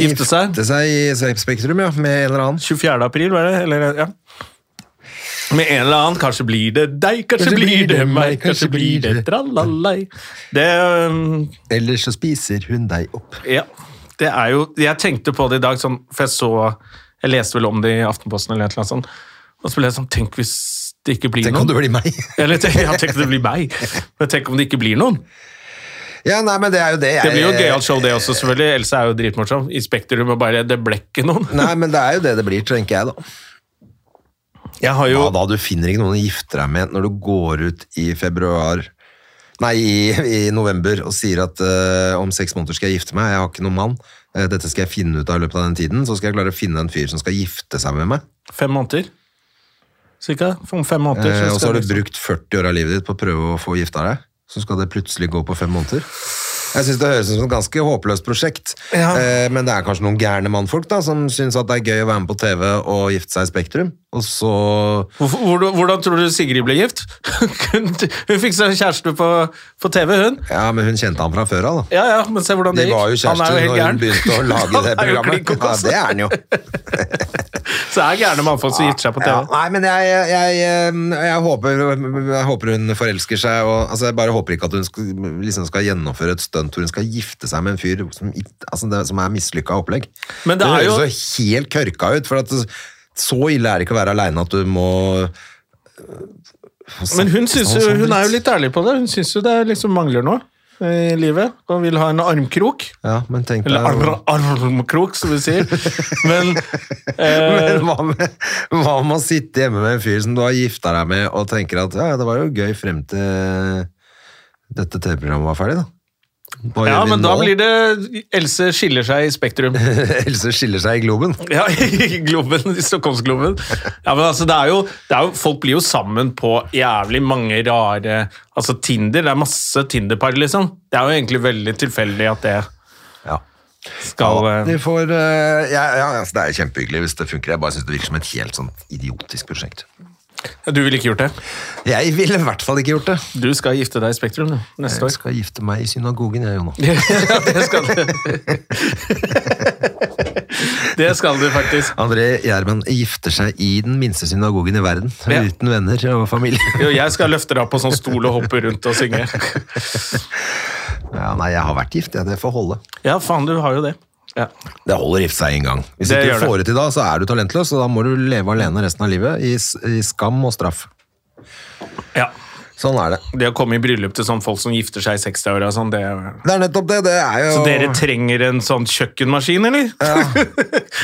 Gifte seg. Gifte seg i Spektrum, ja, med en eller annen. 24. april, var det? Eller, ja. Med en eller annen. Kanskje blir det deg, kanskje, blir det meg, kanskje blir det tralalei. Det um, Ellers så spiser hun deg opp. Ja. Det er jo Jeg tenkte på det i dag, sånn, for jeg så Jeg leste vel om det i Aftenposten eller et eller annet sånt. Og så ble jeg sånn Tenk hvis det ikke blir Tenk om det blir meg. Eller tenk, ja, tenk om det blir meg. Men tenk om det ikke blir noen. Ja, nei, men det er jo det jeg Det blir jo gøyalt show, det også, selvfølgelig. Else er jo dritmorsom. I Spektrum og bare Det ble ikke noen. Nei, men det er jo det det blir, tenker jeg, da. Jo Hva da du finner ikke noen å gifte deg med når du går ut i februar Nei, i, i november og sier at uh, om seks måneder skal jeg gifte meg, jeg har ikke noen mann. Uh, dette skal jeg finne ut av i løpet av den tiden, så skal jeg klare å finne en fyr som skal gifte seg med meg. fem måneder. Cirka. Om fem måneder. Så uh, og så har du brukt 40 år av livet ditt på å prøve å få gifta deg, så skal det plutselig gå på fem måneder. Jeg synes Det høres ut som et ganske håpløst prosjekt, Ja. eh, men det er kanskje noen gærne mannfolk da, som syns at det er gøy å være med på TV og gifte seg i Spektrum. Og så Hvordan, hvordan tror du Sigrid ble gift? Hun fikk seg kjæreste på, på TV, hun. Ja, men hun kjente han fra før av, da. Ja, ja, men se hvordan det gikk. var jo Han er kjærester når hun begynte å lage det programmet. Ja, det er han jo. Så er gærne mannfolk som gifter seg på TV. Ja, nei, men jeg, jeg, jeg, håper, jeg håper hun forelsker seg. Og, altså, jeg bare håper ikke at hun skal, liksom skal gjennomføre et stunt hvor hun skal gifte seg med en fyr som, altså, det, som er mislykka opplegg. Men det er jo- høres så helt kørka ut. For at så ille er det ikke å være aleine at du må Men hun, syns jo, Sånn hun er jo litt ærlig på det. Hun syns jo det liksom mangler noe i livet, og vil ha en armkrok. Ja, men tenk Eller ar armkrok, som du sier. Men eh, Men hva med, hva med å sitte hjemme med en fyr som du har gifta deg med, og tenker at ja, det var jo gøy frem til dette TV-programmet var ferdig, da. Ja, men da nå? blir det Else skiller seg i Spektrum. Else skiller seg i Globen. Ja, i Globen, i Stockholmsgloben. Ja, men altså, det er, jo, det er jo Folk blir jo sammen på jævlig mange rare Altså, Tinder, det er masse Tinder-par, liksom. Det er jo egentlig veldig tilfeldig at det Ja. skal Ja, eh, de får, eh, ja, ja, altså, det er jo kjempehyggelig hvis det funker. Jeg bare syns det virker som et helt sånn idiotisk prosjekt. Du ville ikke gjort det? Jeg ville i hvert fall ikke gjort det. Du skal gifte deg i Spektrum du, neste Jeg år. skal gifte meg i synagogen, jeg, Jonas. ja, det skal du. det skal du faktisk. André Gjerman gifter seg i den minste synagogen i verden, Ja. uten venner og familie. Jo, jeg skal løfte deg opp på sånn stol og hoppe rundt og synge. Ja, nei, jeg har vært gift, jeg. det får holde. Ja, faen, du har jo det. Ja. Det holder gifte seg en gang. Hvis Det ikke du får det til da, så er du talentløs, og da må du leve alene resten av livet i, i skam og straff. ja. Sånn er det. Det å komme i bryllup til sånn folk som gifter seg i 60-åra sånn, det Det er nettopp det. Det er jo Så dere trenger en sånn kjøkkenmaskin, eller?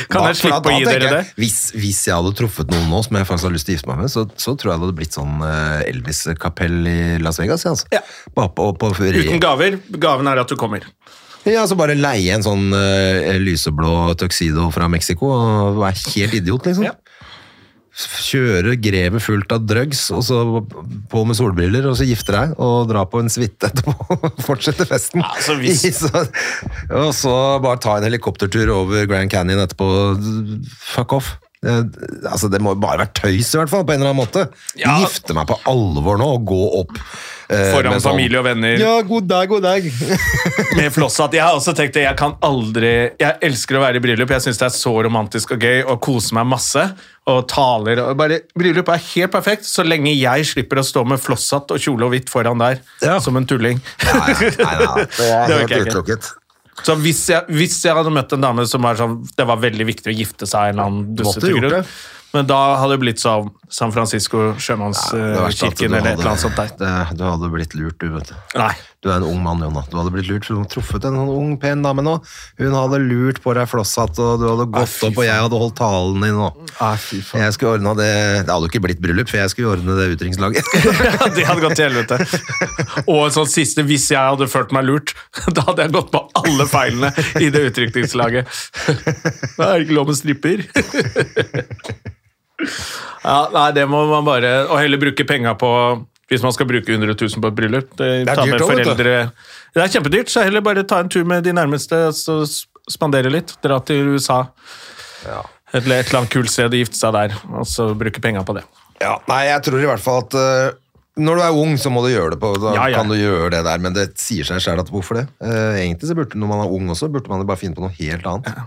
kan Da- jeg slippe da å gi dere det? Hvis, hvis jeg hadde truffet noen nå som jeg faktisk har lyst til å gifte meg med, så, så tror jeg det hadde blitt sånn eh, Elvis-kapell i Las Vegas. Altså. Ja. På, på, på Uten gaver. Gaven er at du kommer. Ja, så bare leie en sånn uh, lyseblå tuxedo fra Mexico og være helt idiot, liksom. Ja. Kjøre grevet fullt av drugs, og så på med solbriller, og så gifte deg, og dra på en suite etterpå. Fortsette festen. Ja, så hvis- I så, og så bare ta en helikoptertur over Grand Canyon etterpå. Fuck off. Det, altså, det må jo bare være tøys, i hvert fall, på en eller annen måte. Ja. Gifte meg på alvor nå, og gå opp eh, Foran sånn- familie og venner. Ja, god dag, god dag. Med flosshatt. Jeg har også tenkt det, jeg kan aldri Jeg elsker å være i bryllup. Jeg syns det er så romantisk og gøy og koser meg masse. Og taler og bare Bryllup er helt perfekt så lenge jeg slipper å stå med flosshatt og kjole og hvitt foran der Ja. som en tulling. Nei, nei, nei, nei. Det er helt utelukket. Så hvis jeg, hvis jeg hadde møtt en dame som var sånn Det var veldig viktig å gifte seg en eller annen dustete grunn. Men da hadde det blitt sånn San Francisco sjømannskirken ja, eller et eller annet sånt der. det- Du hadde blitt lurt, du, vet du. Nei. Du er en ung mann, Jonna. Du hadde blitt lurt, for du hadde truffet en sånn ung, pen dame nå. Hun hadde lurt på deg flosshatt, og du hadde gått opp, og jeg hadde holdt talen din nå. Ah. Jeg skulle ordne det Det hadde jo ikke blitt bryllup, for jeg skulle ordne det utdrikningslaget. Det hadde gått til helvete. Og en sånn siste, hvis jeg hadde følt meg lurt, da hadde jeg gått på alle feilene i det utrykningslaget. Da er det ikke lov med stripper. Ja, nei, det må man bare Og heller bruke penga på hvis man skal bruke 100 000 på et bryllup. Det, er dyrt foreldre. Det er kjempedyrt, så heller bare ta en tur med de nærmeste og spandere litt. Dra til USA. Ja. et eller annet kult sted, gifte seg der, og så bruke penga på det. Ja, nei, jeg tror i hvert fall at uh, når du er ung, så må du gjøre det på. Da Ja, ja. kan du gjøre det der, men det sier seg selv at hvorfor det? Uh, egentlig så burde, når man er ung også, burde man bare finne på noe helt annet. Eh,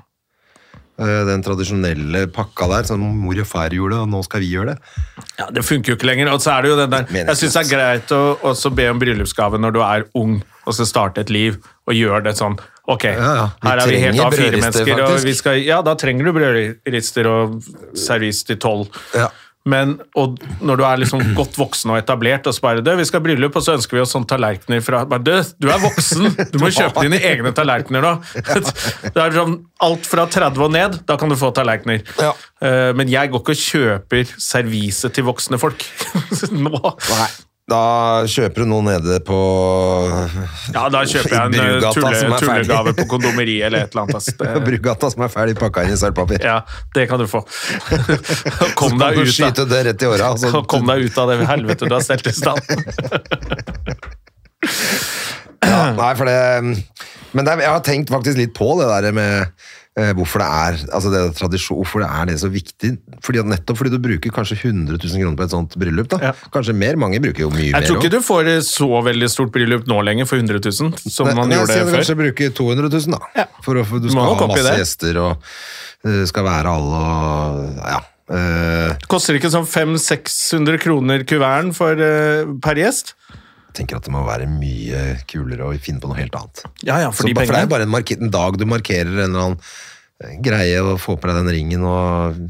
den tradisjonelle pakka der, som mor og far gjorde, og nå skal vi gjøre det. Ja, Det funker jo ikke lenger. Og så er det jo den der, jeg syns det er greit å også be om bryllupsgave når du er ung og skal starte et liv, og gjøre det sånn Ok, ja. ja. her er vi helt av A4-mennesker, faktisk. og vi skal Ja, da trenger du brødrister og servis til tolv. Ja. Men og når du er liksom godt voksen og etablert, og så bare du, vi skal ha bryllup, og så ønsker vi oss sånne tallerkener fra bare, du, du er voksen! Du må kjøpe dine egne tallerkener nå! Det er sånn alt fra 30 og ned, da kan du få tallerkener. Ja. Eh, Men jeg går ikke og kjøper servise til voksne folk. Nå. Nei, da kjøper du noe nede på Ja, da kjøper jeg en eh, Brugata tulle, tullegave på kondomeriet eller et eller annet. Altså. Det, Brugata som er ferdig pakka inn i sølvpapir. ja, det kan du få. Kom deg ut, da. det rett i året, altså. Kom deg ut av det helvete du har stelt i stand. Ja, nei, for det Men det er, jeg har tenkt faktisk litt på det der med hvorfor det er altså det er hvorfor det er det så viktig. Fordi Nettopp fordi du bruker kanskje 100 000 kroner på et sånt bryllup. da. Ja. Kanskje mer. Mange bruker jo mye Jeg mer. tror ikke også. du får så veldig stort bryllup nå lenger for 100 000, som Nei, man nei, gjorde jeg før. Kanskje bruke 200 000, da. Ja. For, å, for du skal ha masse det. gjester, og det skal være alle og Ja. Uh, Koster det ikke sånn 500-600 kroner kuverten for, eh, per gjest? Tenker at det må være mye kulere å finne på noe helt annet. Ja, ja, for Så, de ba- for det er pengene. bare en, mark en dag du markerer en eller annen eh, greie og får på deg den ringen og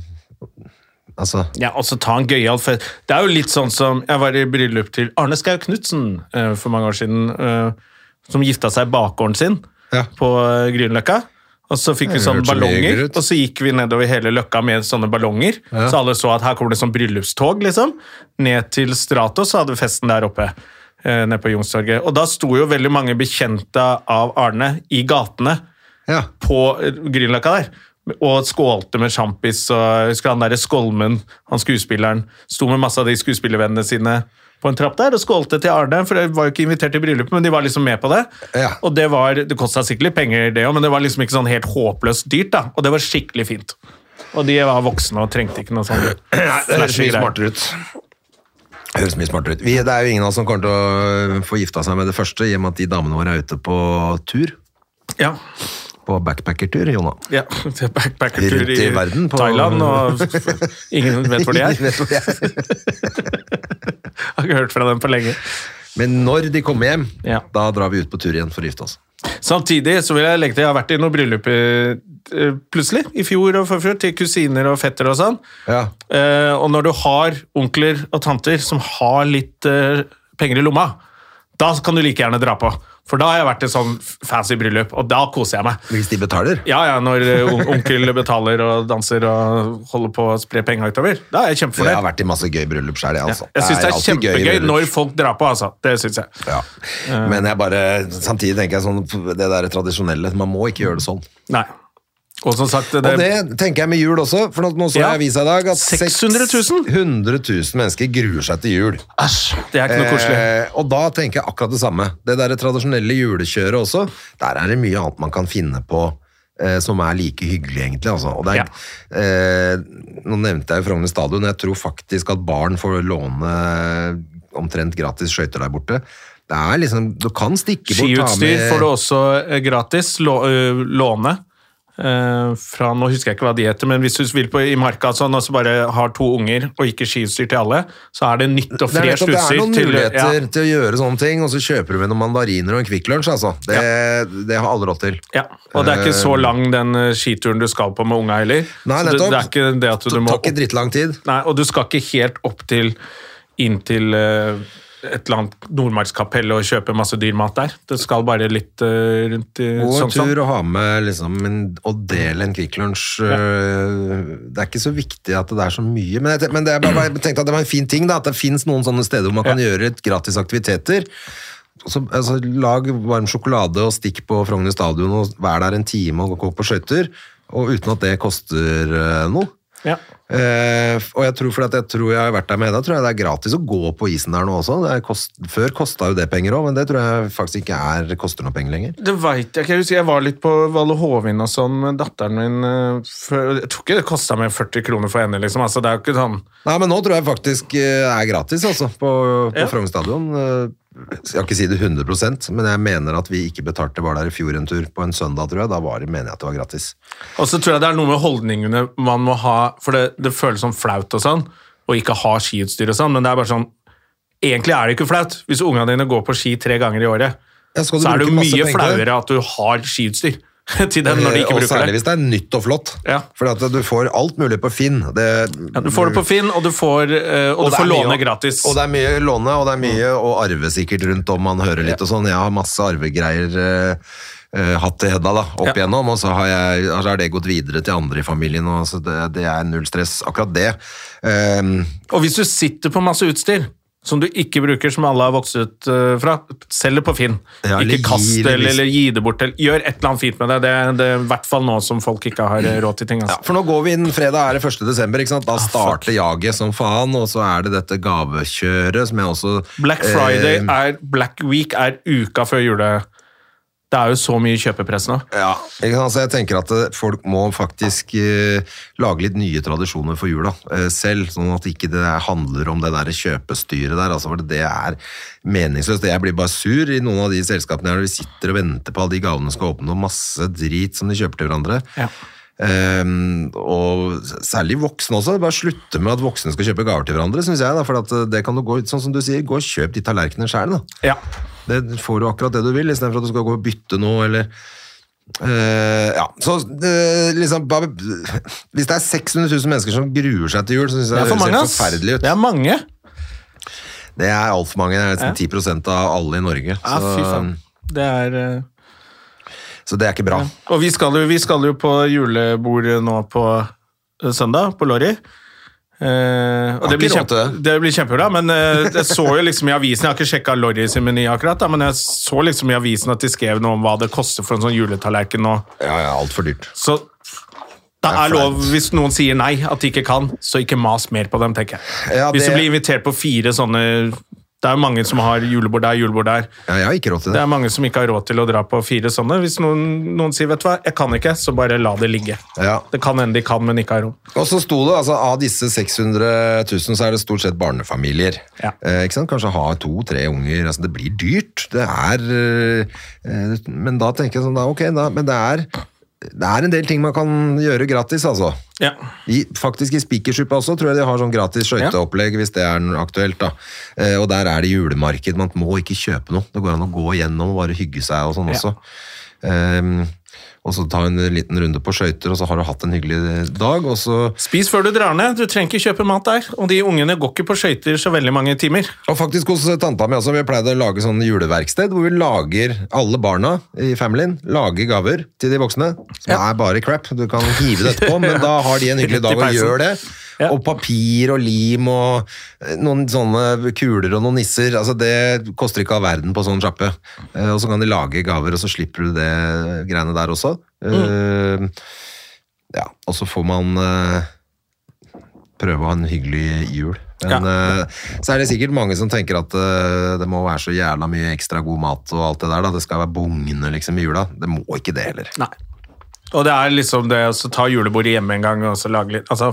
Altså Ja, og så ta en gøyal fest. Det er jo litt sånn som Jeg var i bryllup til Arne Skau Knutsen uh, for mange år siden, uh, som gifta seg i bakgården sin Ja. på uh, Grünerløkka. Og så fikk vi sånne ballonger, og så gikk vi nedover hele løkka med sånne ballonger. Så alle så at her kommer det sånn bryllupstog, liksom. Ned til Stratos, så hadde vi festen der oppe. Eh, Nede på Youngstorget. Og da sto jo veldig mange bekjente av Arne i gatene Ja. på eh, Grünerløkka der. Og skålte med sjampis. og husker han derre Skolmen, han skuespilleren, sto med masse av de skuespillervennene sine på en trapp der og skålte til Arne, for de var jo ikke invitert til bryllupet, men de var liksom med på det. Ja. Og det var, det kosta sikkert litt penger, det òg, men det var liksom ikke sånn helt håpløst dyrt, da. Og det var skikkelig fint. Og de var voksne og trengte ikke noe sånt. Nei, det høres mye smartere ut. Høres mye smartere ut. Vi, det er jo ingen av oss som kommer til å få gifta seg med det første, i og med at de damene våre er ute på tur. Ja. På backpackertur, Jonna. ja. er Backpackertur Rundt i verden på- Thailand, og ingen vet hvor de er. Vet hvor de er. Jeg har ikke hørt fra dem på lenge. Men når de kommer hjem, Ja. da drar vi ut på tur igjen for å gifte oss. Samtidig så vil jeg legge til jeg har vært i noen bryllup plutselig, i fjor og forfjor, til kusiner og fettere og sånn. Ja. Eh, og når du har onkler og tanter som har litt eh, penger i lomma, da kan du like gjerne dra på. For da har jeg vært i sånn fancy bryllup, og da koser jeg meg. Hvis de betaler. Ja, ja, når eh, on- onkel betaler og danser og holder på å spre penger utover. Da er jeg For jeg har vært i masse gøy bryllup sjøl, jeg, Ja, altså. jeg syns det er det er kjempegøy når folk drar på, altså. Det syns jeg. Ja. Men jeg bare Samtidig tenker jeg sånn Det der tradisjonelle Man må ikke gjøre det sånn. Nei. Og som sagt, det, Og det tenker jeg med jul også, for nå- så Ja. jeg avisa i dag at 600 000? 600 000 mennesker gruer seg til jul. Æsj, det er ikke noe koselig. Eh, og da tenker jeg akkurat det samme. Det der tradisjonelle julekjøret også, der er det mye annet man kan finne på eh, som er like hyggelig, egentlig. Altså. Er, eh, nå nevnte jeg jo Frogner stadion, jeg tror faktisk at barn får låne omtrent gratis skøyter der borte. Det er liksom, Du kan stikke bort ta Skiutstyr får du også eh, gratis. Låne. Eh, fra, nå husker jeg ikke hva de heter, men hvis du vil på i marka sånn, og så bare har to unger og ikke skiutstyr til alle, så er det nytt og det utstyr fresht nettopp, det er noen til- muligheter ja, til å gjøre sånne ting, og så kjøper du med noen mandariner og en Kvikk Lunsj. Altså. Det, det har alle råd til. ja. Og det er ikke så lang den eh, skituren du skal på med unga heller. Nei, nettopp. det, det er ikke det at du Det må tar ikke drittlang tid. Nei, og du skal ikke helt opp til inn til eh, et eller annet Nordmarkskapell og kjøpe masse dyr mat der. Det skal bare litt uh, rundt i sånn, sånn. tur å ha med liksom en, å dele en Kvikk Lunsj. øh, Det er ikke så viktig at det er så mye, men jeg, men det er bare, jeg tenkte at det var en fin ting, da, at det finnes noen sånne steder hvor man kan gjøre et gratis aktiviteter. Så, altså, lag varm sjokolade og stikk på Frogner stadion og vær der en time og gå på skøyter, og uten at det koster øh, noe. Ja. Uh, og jeg tror, at jeg tror jeg har vært der med da tror jeg det er gratis å gå på isen der nå også. Det kost, før kosta jo det penger òg, men det tror jeg faktisk ikke er, koster noe penger lenger. Det veit jeg ikke. Jeg husker jeg var litt på Valle Hovin og sånn med datteren min. For, Jeg tror ikke det kosta meg 40 kroner for henne, liksom. Altså, det er jo ikke sånn Nei, men nå tror jeg faktisk det er gratis, altså, på, på Ja. Frogn stadion. Skal ikke si det 100% men jeg mener at vi ikke betalte var der i fjor en tur på en søndag, tror jeg. Da var det, mener jeg at det var gratis. Og så tror jeg det er noe med holdningene man må ha, for det, det føles som flaut og sånn, å ikke ha skiutstyr og sånn, men det er bare sånn Egentlig er det ikke flaut. Hvis ungene dine går på ski tre ganger i året, så er det jo mye flauere at du har skiutstyr til dem når de ikke Eh, og bruker særlig hvis det er nytt og flott. Ja. For at du får alt mulig på Finn. Det, Ja, du får det på Finn, og du får, og og du får låne mye- gratis. Og det er mye låne, og det er mye å arve sikkert rundt om man hører litt og sånn. Jeg har masse arvegreier eh, eh, hatt til Hedda da, opp Ja. igjennom, og så har, jeg, så har det gått videre til andre i familien, og så det, det er null stress. Akkurat det. Um, Og hvis du sitter på masse utstyr som du ikke bruker, som alle har vokst ut eh, fra, selg det på Finn. Ja, ikke kast det, eller, eller gi det bort. Eller, gjør et eller annet fint med det. Det, det er i hvert fall nå som folk ikke har eh, råd til ting. ja, Altså. for nå går vi inn, fredag er det 1. desember, ikke sant? Da starter jaget som faen, og så er det dette gavekjøret som jeg også... Black Friday eh, er Black Week er uka før jule. Det er jo så mye kjøpepress nå. Ja, ikke sant? så jeg tenker at eh, folk må faktisk eh, lage litt nye tradisjoner for jula eh, selv, sånn at ikke det handler om det der kjøpestyret der, altså, for det er meningsløst. Jeg blir bare sur i noen av de selskapene der når vi sitter og venter på alle de gavene skal åpne, og masse drit som de kjøper til hverandre. Ja. Ehm, og særlig voksne også. Bare slutte med at voksne skal kjøpe gaver til hverandre, syns jeg. Da, for at eh, det kan du gå, sånn som du sier, gå og kjøp de tallerkenene sjøl. Ja. Det får du akkurat det du vil, istedenfor at du skal gå og bytte noe, eller Uh, ja, så uh, liksom bare, Hvis det er 600 000 mennesker som gruer seg til jul, så syns jeg Det det høres forferdelig ut. Det er mange. Det er altfor mange. Det er nesten 10% av alle i Norge. Ja, så. Det er eh, så det er ikke bra. Og vi skal, jo, vi skal jo på julebord nå på eh, søndag, på Lorry. Eh, og det blir, kjempe, det blir kjempebra, men eh, jeg så jo liksom i avisen Jeg har ikke sjekka Lorry sin meny akkurat, da, men jeg så liksom i avisen at de skrev noe om hva det koster for en sånn juletallerken nå. Ja, ja, altfor dyrt. Så det Det er lov, hvis noen sier nei, at de ikke kan, så ikke mas mer på dem, tenker jeg. Ja, Hvis du blir invitert på fire sånne Det er mange som har julebord der, julebord der. Ja, jeg har ikke råd til Det det. er mange som ikke har råd til å dra på fire sånne. Hvis noen, noen sier 'vet du hva, jeg kan ikke', så bare la det ligge. Ja. Det kan hende de kan, men ikke har råd. Og så sto det, altså av disse 600 000, så er det stort sett barnefamilier. Ja. Eh, ikke sant? Kanskje ha to-tre unger. Altså, det blir dyrt. Det er eh, Men da tenker jeg sånn, da, ok, da, men det er, det er en del ting man kan gjøre gratis, altså. Ja. I, faktisk i Spikersuppa også tror jeg de har sånn gratis skøyteopplegg, hvis det er aktuelt. da. Eh, og der er det julemarked. Man må ikke kjøpe noe. Det går an å gå igjennom og bare hygge seg og sånn Ja. også. Ehm, og så ta en liten runde på skøyter, og så har du hatt en hyggelig dag. og så... Spis før du drar ned. Du trenger ikke kjøpe mat der. Og de ungene går ikke på skøyter så veldig mange timer. Og faktisk hos tanta mi også, vi pleide å lage sånn juleverksted, hvor vi lager, alle barna i familien, lager gaver til de voksne, som Ja. er bare crap. Du kan hive det etterpå, men da har de en hyggelig dag og gjør det. Ja. Og papir og lim og eh, noen sånne kuler og noen nisser, altså det koster ikke all verden på sånn sjappe. Eh, Og så kan de lage gaver, og så slipper du det greiene der også. Mm. Eh, Ja, og så får man prøve å ha en hyggelig jul. Men eh, så er det sikkert mange som tenker at uh, det må være så jævla mye ekstra god mat og alt det der. da. Det skal være bugnende liksom i jula. Det må ikke det heller. Nei. Og det er liksom det å så ta julebordet hjemme en gang og så lage litt altså,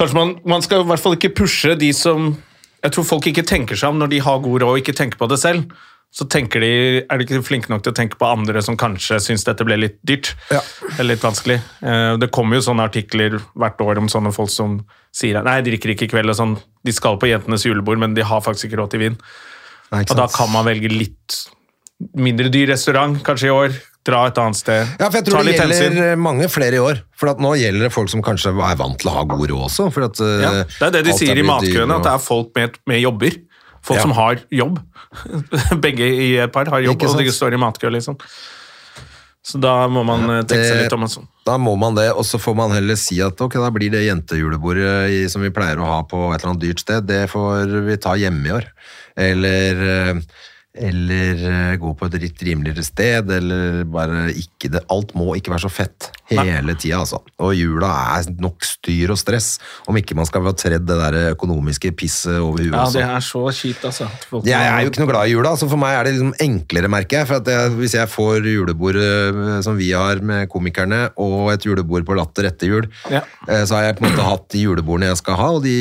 Kanskje man, man skal i hvert fall ikke pushe de som Jeg tror folk ikke tenker seg om når de har god råd og ikke tenker på det selv. Så tenker de, er de ikke flinke nok til å tenke på andre som kanskje syns dette ble litt dyrt. Ja. Eller litt vanskelig. Eh, Det kommer jo sånne artikler hvert år om sånne folk som sier nei, jeg drikker ikke i kveld. og sånn. De skal på jentenes julebord, men de har faktisk ikke råd til vin. Og da kan man velge litt mindre dyr restaurant kanskje i år. Dra et annet sted. Ja, for jeg tror det gjelder hensyn. mange flere i år. For at nå gjelder det folk som kanskje er vant til å ha god råd også. For at, eh, Ja, det er det de sier i matkøene, at det er folk med, med jobber. Folk Ja. som har jobb. Begge i et par har jobb, og de står i matkø, liksom. Så da må man eh, tenke seg litt om. Sånn. Da må man det, og så får man heller si at ok, da blir det jentejulebordet i, som vi pleier å ha på et eller annet dyrt sted, det får vi ta hjemme i år. Eller, eh, eller eh, gå på et litt rimeligere sted, eller bare ikke det. Alt må ikke være så fett hele tida, altså. Og jula er nok styr og stress, om ikke man skal ha tredd det der økonomiske pisset over huet Ja, det er så kjipt, altså. Folk Jeg er jo ikke noe glad i jula, så for meg er det liksom enklere, merker jeg. For jeg, hvis jeg får julebord eh, som vi har med komikerne, og et julebord på Latter etter jul, Ja. eh, så har jeg på en måte hatt de julebordene jeg skal ha, og de,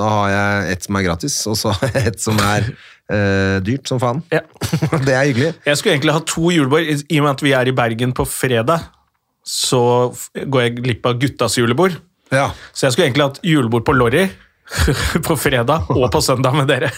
da har jeg et som er gratis, og så har jeg et som er eh, dyrt som faen. Ja. det er hyggelig. Jeg skulle egentlig ha to julebord. I og med at vi er i Bergen på fredag, så går jeg glipp av guttas julebord. Ja. Så jeg skulle egentlig hatt julebord på Lorry på fredag og på søndag med dere.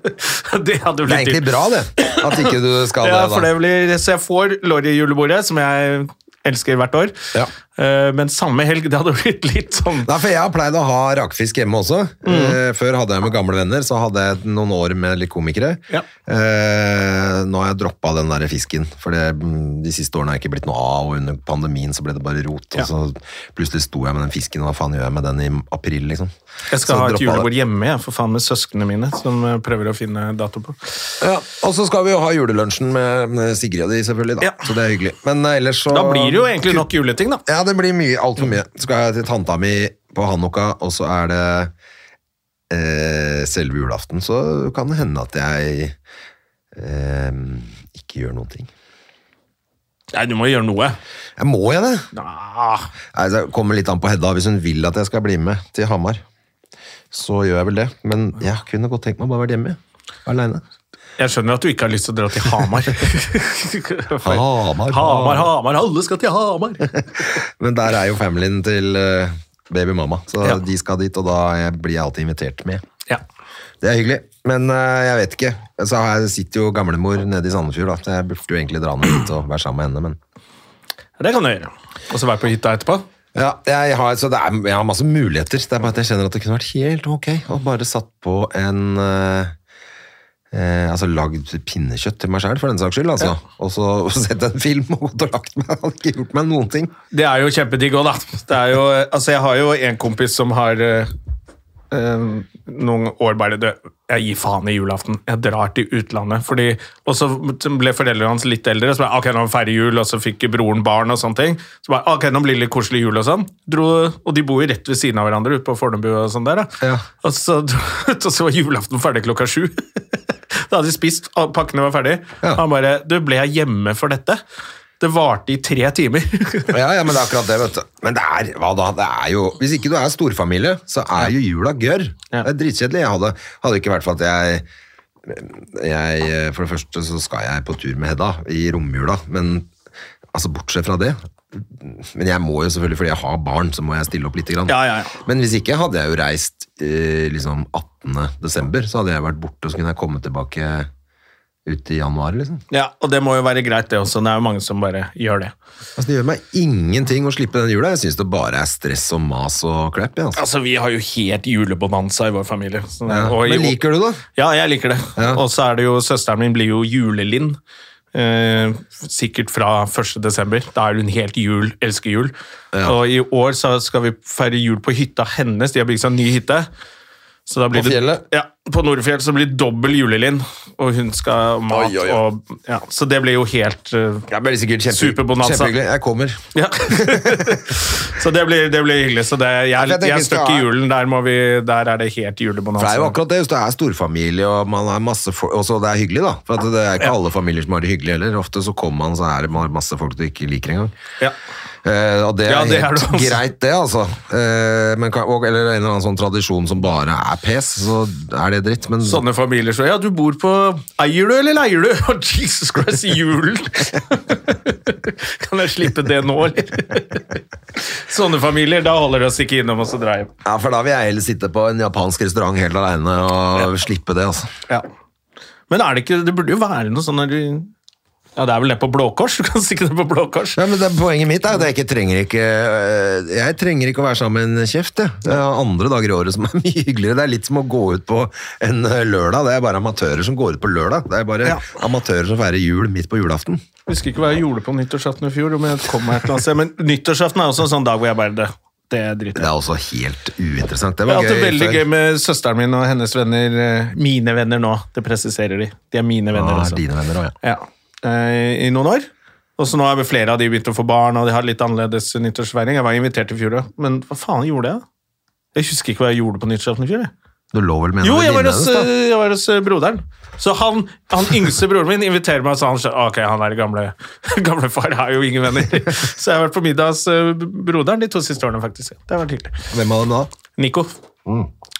Det hadde blitt dyrt. Det er egentlig dyrt. bra, det. At ikke du skal Ja, det, for da. det blir, så jeg får Lorry-julebordet, som jeg elsker hvert år. Ja. Eh, Men samme helg, det hadde blitt litt sånn Nei, for jeg har pleid å ha rakfisk hjemme også. Mm. Eh, før hadde jeg med gamle venner, så hadde jeg noen år med litt komikere. Ja. Eh, nå har jeg droppa den der fisken, for det, mm, de siste årene har jeg ikke blitt noe av, og under pandemien så ble det bare rot. Ja. Og så plutselig sto jeg med den fisken, og hva faen gjør jeg med den i april, liksom? Jeg skal Så ha et julebord hjemme, jeg, for faen med søsknene mine, som prøver å finne dato på. Ja, og så skal vi jo ha julelunsjen med, Sigrid og de, selvfølgelig, da. Ja. Så det er hyggelig. Men ellers så Da blir det jo egentlig nok juleting, da. Ja, det blir mye, altfor mye. Så skal jeg til tanta mi på Hanukka, og så er det eh, selve julaften. Så kan det hende at jeg eh, ikke gjør noen ting. Nei, du må gjøre noe. Jeg må jeg det? Ah, Nei, det kommer litt an på Hedda. Hvis hun vil at jeg skal bli med til Hamar, så gjør jeg vel det. Men jeg kunne godt tenkt meg å bare være hjemme, aleine. Jeg skjønner at du ikke har lyst til å dra til Hamar. Hamar, Hamar, Hamar, alle skal til Hamar! Men der er jo familien til eh, babymamma, så Ja. de skal dit, og da blir jeg alltid invitert med. Ja. Det er hyggelig, men eh, jeg vet ikke. Så her sitter jo gamlemor nede i Sandefjord, da, jeg burde jo egentlig dra ned dit og være sammen med henne, men Det kan du gjøre. Og så være på hytta etterpå. ja, jeg har, så det er, jeg har masse muligheter. Det er bare at jeg kjenner at det kunne vært helt ok å bare satt på en eh, eh, Altså lagd pinnekjøtt til meg sjøl, for den saks skyld. Altså. Og så sett en film og gått og lagt meg. Hadde ikke gjort meg noen ting. Det er jo kjempedigg òg, da. Det jo, altså jeg har jo en kompis som har eh, eh, noen år bare det, Jeg gir faen i julaften. Jeg drar til utlandet. Fordi, og så ble foreldrene hans litt eldre, så bare, ok, nå feirer jul, og så fikk broren barn og sånne ting. Så bare, ok, nå blir det litt koselig jul og sånn. Dro, og de bor jo rett ved siden av hverandre ute på Fornebu og sånn der. Ja. Og så, og så var julaften ferdig klokka sju. da hadde de spist, og pakkene var ferdig. Ja. Han bare Du, ble jeg hjemme for dette? Det varte i tre timer. Ja, ja, men det er akkurat det, vet du. Men det er, hva da? Det er jo Hvis ikke du er storfamilie, så er jo jula gørr. Det er dritkjedelig. Jeg hadde, hadde ikke vært for at jeg jeg, For det første så skal jeg på tur med Hedda i romjula, men altså bortsett fra det Men jeg må jo selvfølgelig, fordi jeg har barn, så må jeg stille opp litt. grann. Ja, ja, ja. Men hvis ikke hadde jeg jo reist eh, liksom 18. desember, så hadde jeg vært borte, og så kunne jeg komme tilbake ut i januar, liksom. Ja, og det må jo være greit, det også. Det er jo mange som bare gjør det. Altså, det gjør meg ingenting å slippe den jula. Jeg syns det bare er stress og mas og klepp. Ja, altså. Altså, Vi har jo helt julebonanza i vår familie. Så, Ja. i- Men liker du det? Ja, jeg liker det. Ja. Og så er det jo Søsteren min blir jo julelind. Eh, sikkert fra 1. desember. Da er hun helt jul, elsker jul. Ja. Og i år så skal vi feire jul på hytta hennes. De har bygd seg en ny hytte. Så da blir På fjellet? Det, ja, på Nordfjell. Så blir det dobbel julelind. Og hun skal ha mat Oi, oi, oi. og ja, Så det blir jo helt uh, Jeg blir sikkert kjempe, Superbonanza. kjempehyggelig. Jeg kommer. Ja. så det blir, det blir hyggelig. Så det, jeg, jeg jeg er stuck i ha- julen. Der, må vi, der er det helt For det er jo akkurat det, hvis det er storfamilie og man er masse folk, og så det er hyggelig da, for det er ikke alle familier som har det hyggelig heller. Ofte så kommer man, så er det masse folk du ikke liker engang. Ja. Eh, og det er Ja, det er helt det greit det, altså. Uh, men, og, eller en eller annen sånn tradisjon som bare er pes, så er det dritt. Men Sånne familier så Ja, du bor på Eier du, eller leier du? Oh, Jesus Christ, julen! kan jeg slippe det nå, eller? Sånne familier, da holder det å stikke innom og så dra hjem. ja, for da vil jeg heller sitte på en japansk restaurant helt alene og slippe det, altså. Ja. Men er det ikke Det burde jo være noe sånn Ja, det er vel det på Blå Kors? Du kan stikke det på Blå Kors. Ja, men det, Poenget mitt er at jeg ikke trenger ikke øh, Jeg trenger ikke å være sammen med en kjeft. Jeg. Det er andre dager i året som er mye hyggeligere. Det er litt som å gå ut på en øh, lørdag. Det er bare amatører som går ut på lørdag. Det er bare Ja. amatører som feirer jul midt på julaften. Jeg husker ikke hva jeg gjorde på nyttårsaften i fjor. om jeg kom meg et eller annet. Men nyttårsaften er også en sånn dag hvor jeg bare Det, det driter Det jeg i. er også helt uinteressant. Det Jeg har hatt det veldig gøy med søsteren min og hennes venner. eh, Mine venner nå, det presiserer de. De er mine venner Ah, også. dine venner også, ja. Ja. Eh, I noen år. Og så nå har flere av de begynt å få barn, og de har litt annerledes nyttårsfeiring. Jeg var invitert i fjor òg, men hva faen gjorde jeg? Jeg husker ikke hva jeg gjorde på nyttårsaften i fjor. jeg. Du lå vel med Jo, jeg var hos, da? eh, jeg var hos eh, broderen. Så han, han yngste broren min inviterer meg, så han skjønner Ok, han er gamle, gamle far har jo ingen venner. Så jeg har vært på middag hos eh, broderen de to siste årene, faktisk. Det har vært hyggelig. Hvem av dem da? Nico.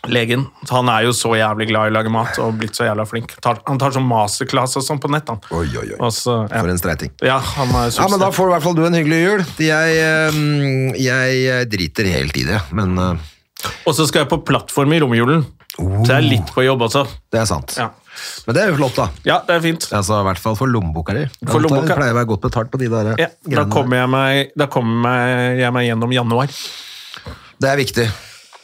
Legen. Han er jo så jævlig glad i å lage mat og blitt så jævla flink. Tar, han tar sånn masterclass og sånn på nett, han. Oi, oi, oi. Så, ja. For en streiting. ja, han er Ja, men Da får i hvert fall du en hyggelig jul. Jeg, øh, jeg øh, driter helt i det, men øh, Og så skal jeg på plattform i romjulen. Så jeg er litt på jobb også. det er sant. Ja, Men det er jo flott, da. ja det er fint. Altså, I hvert fall for lommeboka di. For lommeboka. Pleier å være godt betalt på de der Ja, da kommer jeg meg, da kommer jeg meg gjennom januar. Det er viktig.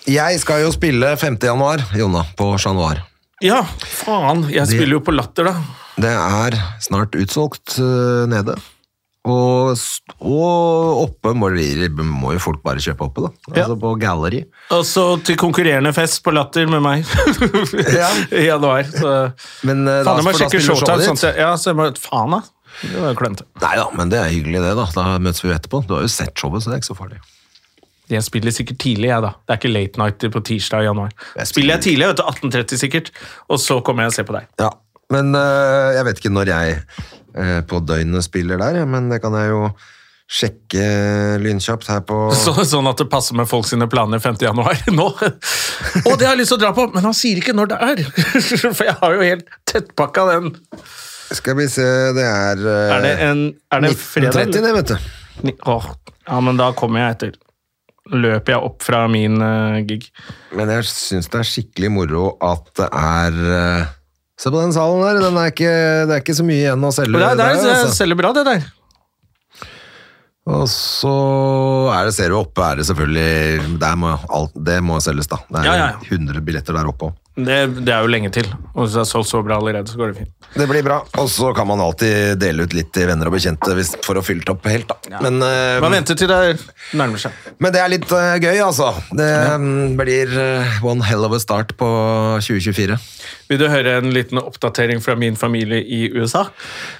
Jeg skal jo spille 5. januar, Jonna, på Chat Noir. Ja, faen. Jeg spiller jo på Latter, da. Det er snart utsolgt øh, nede. Og, og oppe må, må jo folk bare kjøpe oppe, da. Ja. Altså på Gallery. Og så til konkurrerende fest på Latter med meg Ja. i januar. Så Men øh, faen, jeg må sjekke showtime. Sånn, så, ja, så jeg må, faen, da. Det var klønete. Nei da, men det er hyggelig, det. Da Da møtes vi jo etterpå. Du har jo sett showet, så det er ikke så farlig. Jeg spiller sikkert tidlig, jeg, da. Det er ikke late night på tirsdag i januar. Jeg Spiller jeg tidlig, vet du, 18.30 sikkert, og så kommer jeg og ser på deg. Ja, men øh, jeg vet ikke når jeg øh, på døgnet spiller der, men det kan jeg jo sjekke lynkjapt her på Så, sånn at det passer med folk sine planer 5. januar nå. Og det har jeg lyst til å dra på, men han sier ikke når det er. For jeg har jo helt tettpakka den. Skal vi se, det er, eh, Er det en, er det 1930, det, vet du. Ni- Åh, ja, men da kommer jeg etter. Løper jeg opp fra min eh, gig. Men jeg syns det er skikkelig moro at det er eh, Se på den salen der, den er ikke, det er ikke så mye igjen å selge. Det, er- det, er- der, det altså. selger bra, det der. Og så er det, ser du oppe, er det selvfølgelig der må alt, Det må selges, da. Det er Ja, ja, ja. 100 billetter der oppe òg. Det, det er jo lenge til. Og hvis det er solgt så bra allerede, så går det fint. Det blir bra. Og så kan man alltid dele ut litt til venner og bekjente hvis, for å fylle opp helt, da. Men, uh, Man venter til det nærmer seg. men det er litt uh, gøy, altså. Det mm, blir uh, one hell of a start på 2024. Vil du høre en liten oppdatering fra min familie i USA?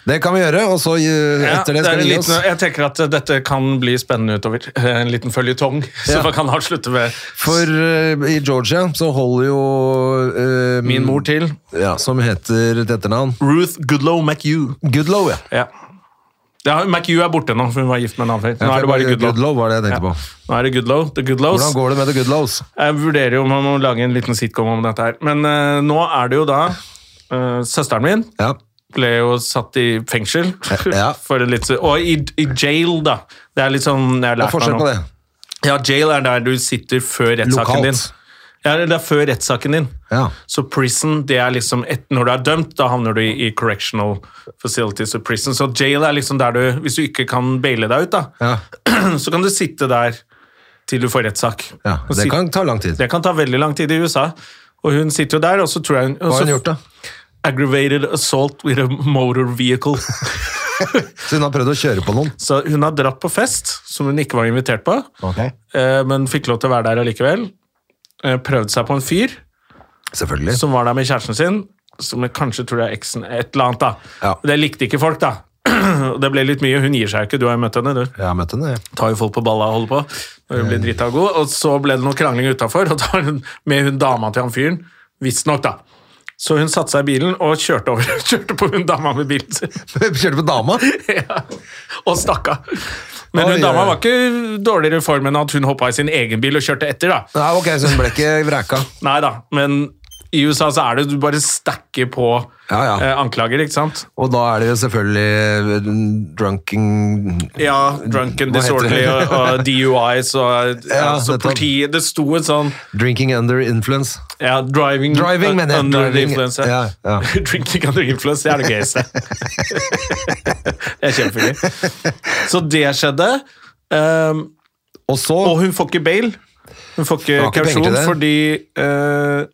Det kan vi gjøre, og så eh, etter det det skal vi gi liten, oss. jeg tenker at dette kan bli spennende utover. En liten føljetong, så man kan avslutte med For eh, i Georgia så holder jo eh, min mor til. Ja, som heter et etternavn. Ruth Goodlow McHugh. Goodlow, ja. Ja. Ja, McHugh er borte nå, for hun var gift med en annen fyr. Nå er det bare Goodlow. Goodlow var det jeg tenkte Ja. på. Nå er det Goodlow. The Goodlows. Hvordan går det med The Goodlows? Jeg vurderer jo om man må lage en liten sitcom om dette her. Men uh, nå er det jo da uh, Søsteren min Ja. ble jo satt i fengsel. Ja. For litt, og i, i jail, da. Det er litt sånn jeg har Hva er lært meg nå. på det? Ja, jail er der du sitter før rettssaken Lokalt. din. Ja, det er før rettssaken din. Ja. Så prison, det er liksom et, Når du er dømt, da havner du i, i correctional facilities og prison. Så jail er liksom der du Hvis du ikke kan baile deg ut, da, Ja. så kan du sitte der til du får rettssak. ja. Det sit- kan ta lang tid. det kan ta veldig lang tid i USA. Og hun sitter jo der, og så tror jeg hun Hva har hun gjort, da? Aggravated assault with a motor vehicle. Så hun har prøvd å kjøre på noen? så hun har dratt på fest, som hun ikke var invitert på, okay. men fikk lov til å være der allikevel. Eh, Prøvd seg på en fyr Selvfølgelig. som var der med kjæresten sin, som jeg kanskje tror er eksen, et eller annet. da. Ja. Det likte ikke folk, da. Det ble litt mye. Hun gir seg ikke, du har jo møtt henne. du. Jeg har møtt henne, ja. tar jo folk på balla og holder på når hun blir drita god. Og så ble det noe krangling utafor, og da var hun med hun dama til han fyren. Visstnok, da. Så hun satte seg i bilen og kjørte over. Kjørte på hun dama med bilen sin. Kjørte på dama? ja. Og stakk av. Men hun dama var ikke dårligere i form enn at hun hoppa i sin egen bil og kjørte etter. da. Nei, ok, så hun ble ikke vreka. Nei da, men i USA så er det du bare stacker på Ja, ja. Eh, anklager, ikke sant? Og da er det jo selvfølgelig drunken Ja, drunken disorderly og, og DUIs og ja, altså, politiet Det sto en sånn Drinking under influence. Ja, driving, Driving, mener jeg. under Driving, influence. ja, ja. Drinking under influence, det er det gøyeste. det er kjempegøy. Så det skjedde. Um, Og så og hun får ikke bail. Hun får ikke kausjon fordi eh,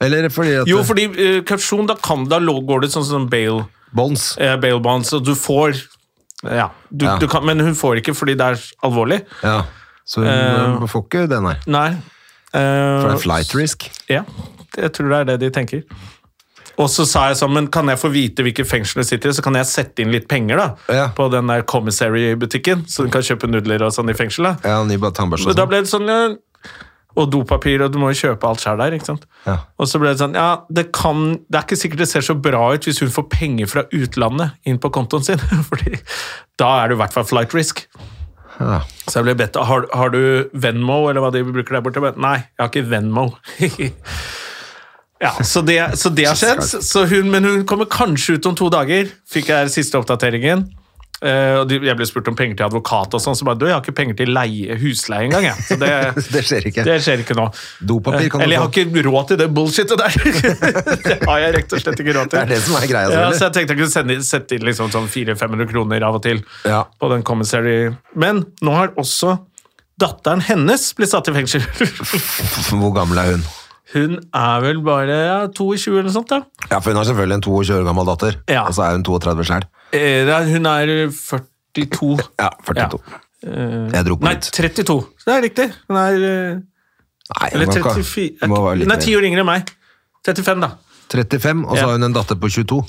Eller fordi at Jo, fordi uh, kausjon, da, kan, da går det sånn som bail, Bonds. eh, bail bonds, og du får Ja, du, Ja. Du kan, men hun får ikke fordi det er alvorlig. Ja. Så hun Eh, eh, får ikke det, nei. Nei. Eh, For det er flight risk. Ja, jeg tror det er det de tenker. Og så sa jeg sånn, men kan jeg få vite hvilke fengsel det sitter i, så kan jeg sette inn litt penger da, Ja. på den der commissary-butikken, så du kan kjøpe nudler og sånn i fengsel. da. Ja, ny tannbørste og og da sånn. ble det sånn, ja, og dopapir, og du må jo kjøpe alt sjøl der, ikke sant? Ja. Og så ble det sånn, ja, det, kan, det er ikke sikkert det ser så bra ut hvis hun får penger fra utlandet inn på kontoen sin, fordi da er det i hvert fall flight risk. Ja. Så jeg ble bedt, har, har du Venmo, eller hva de bruker der borte? Men Nei, jeg har ikke Venmo. ja, så det, så det har skjedd. Så hun, men hun kommer kanskje ut om to dager, fikk jeg siste oppdateringen. Eh, jeg ble spurt om penger til advokat og sånn, så bare, du, jeg har ikke penger til leie, husleie engang, jeg. Så det, Det skjer ikke. det skjer ikke nå. Dopapir kan du Eller jeg har ikke råd til det bullshitet der. det har jeg rett og slett ikke råd til. Det er det som er greia, Ja, så jeg tenkte jeg kunne sende, sette inn liksom sånn 400-500 kroner av og til Ja. på den commissary. Men nå har også datteren hennes blitt satt i fengsel. Hvor gammel er hun? Hun er vel bare ja, 22 eller noe sånt. ja. Ja, for hun har selvfølgelig en 22 år gammel datter, Ja. og så er hun 32 sjøl. Eh, Hun er 42. Ja, 42. Jeg dro på Nei, litt. 32. Så det er riktig. Hun er eh, Nei, Eller hun må 34. hun er ti år yngre enn meg. 35, da. 35, og så Ja. har hun en datter på 22.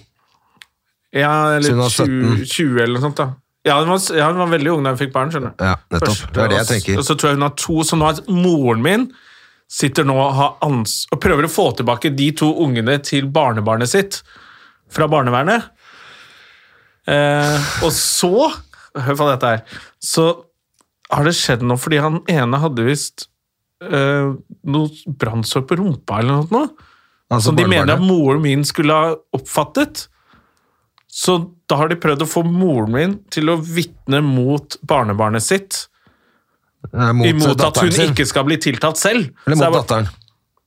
Ja, eller 20, 20 eller noe sånt. da. Ja, hun var, ja, hun var veldig ung da hun fikk barn. skjønner du. Ja, nettopp. Det er det jeg tenker. Og så tror jeg hun har to, så nå har moren min sitter nå og, har ans og prøver å få tilbake de to ungene til barnebarnet sitt fra barnevernet. Eh, og så hør på dette her. Så har det skjedd noe, fordi han ene hadde visst eh, noe brannsår på rumpa eller noe. Altså som de mener at moren min skulle ha oppfattet. Så da har de prøvd å få moren min til å vitne mot barnebarnet sitt. Eh, Mot, imot at hun sin. ikke skal bli tiltalt selv. Eller mot bare- datteren.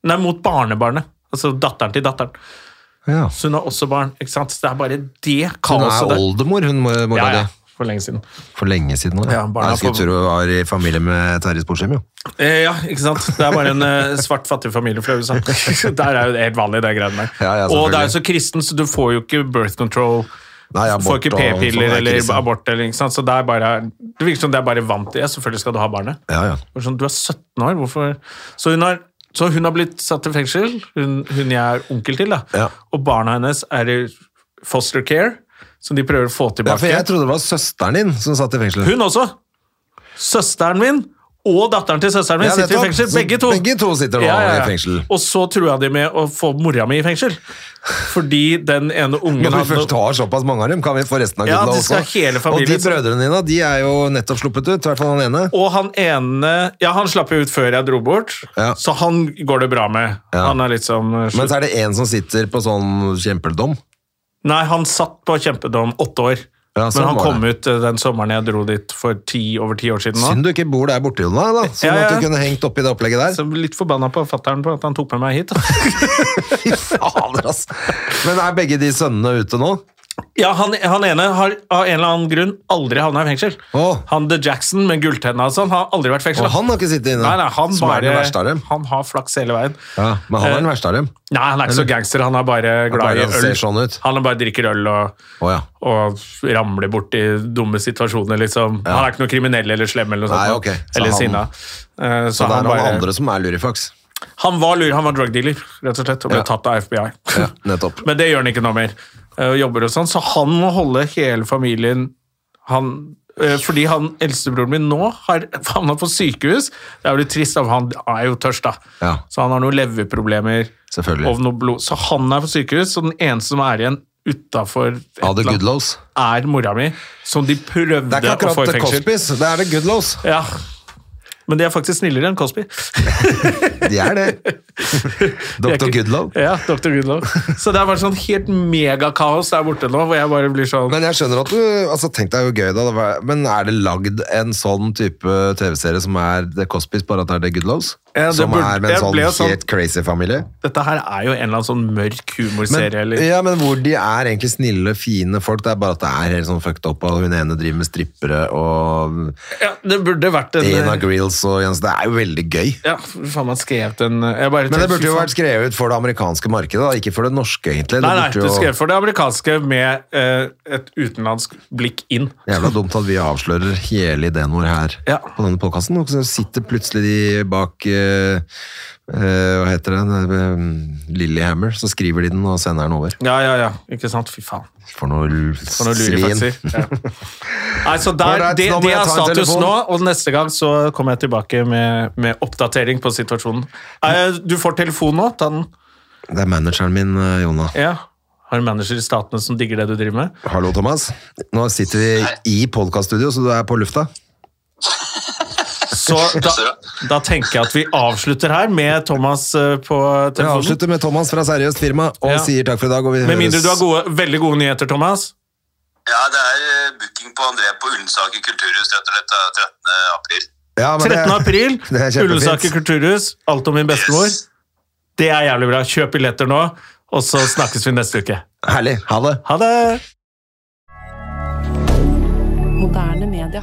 Nei, mot barnebarnet. Altså datteren til datteren. Ja. Så hun har også barn. ikke sant? Det er bare det Hun er oldemor, hun mo- mora Ja, ja, di. for lenge siden. For lenge siden da. Ja, jeg skulle tro hun var i familie med Terje Sporsheim, jo. Eh, ja, ikke sant? Det er bare en eh, svart, fattig familie fra USA. Der er jo helt vanlig, det greiene der. Og det er jo så kristen, så du får jo ikke birth control. Nei, abort, får ikke sånn p-piller er eller abort. Eller, ikke sant? Så det er bare Det virker som det er bare vant til. Ja, selvfølgelig skal du ha barnet. Ja, ja. Sånn, du er 17 år, hvorfor Så hun har, så hun har blitt satt i fengsel, hun, hun jeg er onkel til, da. Ja. Og barna hennes er i foster care, som de prøver å få ja, tilbake. for jeg trodde det var søsteren din som satt i fengsel. Hun også! Søsteren min og datteren til søsteren min Ja, sitter i fengsel. Begge to. begge to sitter nå i fengsel. Og så trua de med å få mora mi i fengsel. Fordi den ene ungen Når vi først har såpass mange av dem, kan vi få resten av Ja, gutta ja, også. hele Og de brødrene dine, de er jo nettopp sluppet ut, i hvert fall han ene. Og han ene Ja, han slapp jo ut før jeg dro bort, Ja. så han går det bra med. Ja. Han er litt sånn slutt. Men så er det en som sitter på sånn kjempedom? Nei, han satt på kjempedom åtte år. Ja, sånn Men han kom det. ut uh, den sommeren jeg dro dit for ti, over ti år siden. nå. Synd du ikke bor der borte, Jonna, da. Sånn Ja, ja. at du kunne hengt oppi det opplegget der. Så litt forbanna på fattern på at han tok med meg hit. Fy fader, altså. Men er begge de sønnene ute nå? Ja, han, han ene har av en eller annen grunn aldri havna i fengsel. Oh. Han The Jackson med gulltenna og sånn har aldri vært fengsla. fengsel. Han har ikke sittet inne, Nei, nei, han bare. Han har flaks hele veien. Ja, men han er den verste av dem. Nei, han er ikke så gangster, han er bare glad i øl. sånn. Han bare drikker øl og, oh, ja. og ramler borti dumme situasjoner, liksom. Han er ikke noe kriminell eller slem eller noe Nei, okay. Så Eller han- sinna. Eh, Så det er han, noen bare, andre som er lurifaks. han var lur, han var drug dealer, rett og slett, og ble Ja. tatt av FBI. Ja. Men det gjør han ikke noe mer. Eh, Og jobber og sånn, så han må holde hele familien han, eh, Fordi han eldstebroren min nå har havna på sykehus. Det er jo litt trist, for han er jo tørst, da. Ja. Så han har noen leverproblemer og noe blod. Så han er på sykehus, så den eneste som er igjen utafor er mora mi, som de prøvde å få i fengsel. Det er ikke akkurat. Cosbys, det er The Goodlows. Ja. Men de er faktisk snillere enn Cosby. De er det. Er Dr. Goodlow. Ja, Dr. Goodlow. Så det er bare sånn helt megakaos der borte nå, hvor jeg bare blir sånn Men jeg skjønner at du altså Tenk deg jo gøy, da. Men er det lagd en sånn type TV-serie som er The Cosbys, bare at det er The Goodlows? Ja, det som burde- er med en sånn helt sånn- crazy familie? Dette her er jo en eller annen sånn mørk humorserie, Men, ja, men hvor de er egentlig snille, fine folk. Det er bare at det er helt sånn fucked up, og hun ene driver med strippere, og Ja, det burde vært en Dana Grills og Jens. Det er jo veldig gøy. Ja, faen meg skrevet en jeg bare Men det burde jo vært skrevet for det amerikanske markedet, da, ikke for det norske, egentlig. Nei, nei, jo- skrev for det amerikanske med eh, et utenlandsk blikk inn. Jævla dumt at vi avslører hele ideen vår her Ja. på denne podkasten. Så sitter plutselig de bak eh, eh, Hva heter den? Lillyhammer. Lillehammer. Så skriver de den og sender den over. Ja, ja, ja, ikke sant? Fy faen. For noe For noe svin. lurifakser. Ja. Nei, så der, det, det er status nå, og neste gang så kommer jeg tilbake med, med oppdatering på situasjonen. Eh, Du får telefon nå. Ta den. Det er manageren min, Jona Jonna. Ja. Har du manager i Statene som digger det du driver med? Hallo, Thomas. Nå sitter vi i podkaststudio, så du er på lufta. Så da, da tenker jeg at vi avslutter her med Thomas på telefonen. Vi avslutter med Thomas fra Seriøst firma og Ja. sier takk for i dag. Og vi Med mindre du har gode, veldig gode nyheter, Thomas. Ja, det er eh, booking på André på Ullensaker kulturhus rett og slett 13. april. Ja, men 13. april, det er. Ullensaker kulturhus, Alt om min bestemor. Yes. Det er jævlig bra. Kjøp billetter nå, og så snakkes vi neste uke. Herlig. Ha det. Ha det! Moderne media.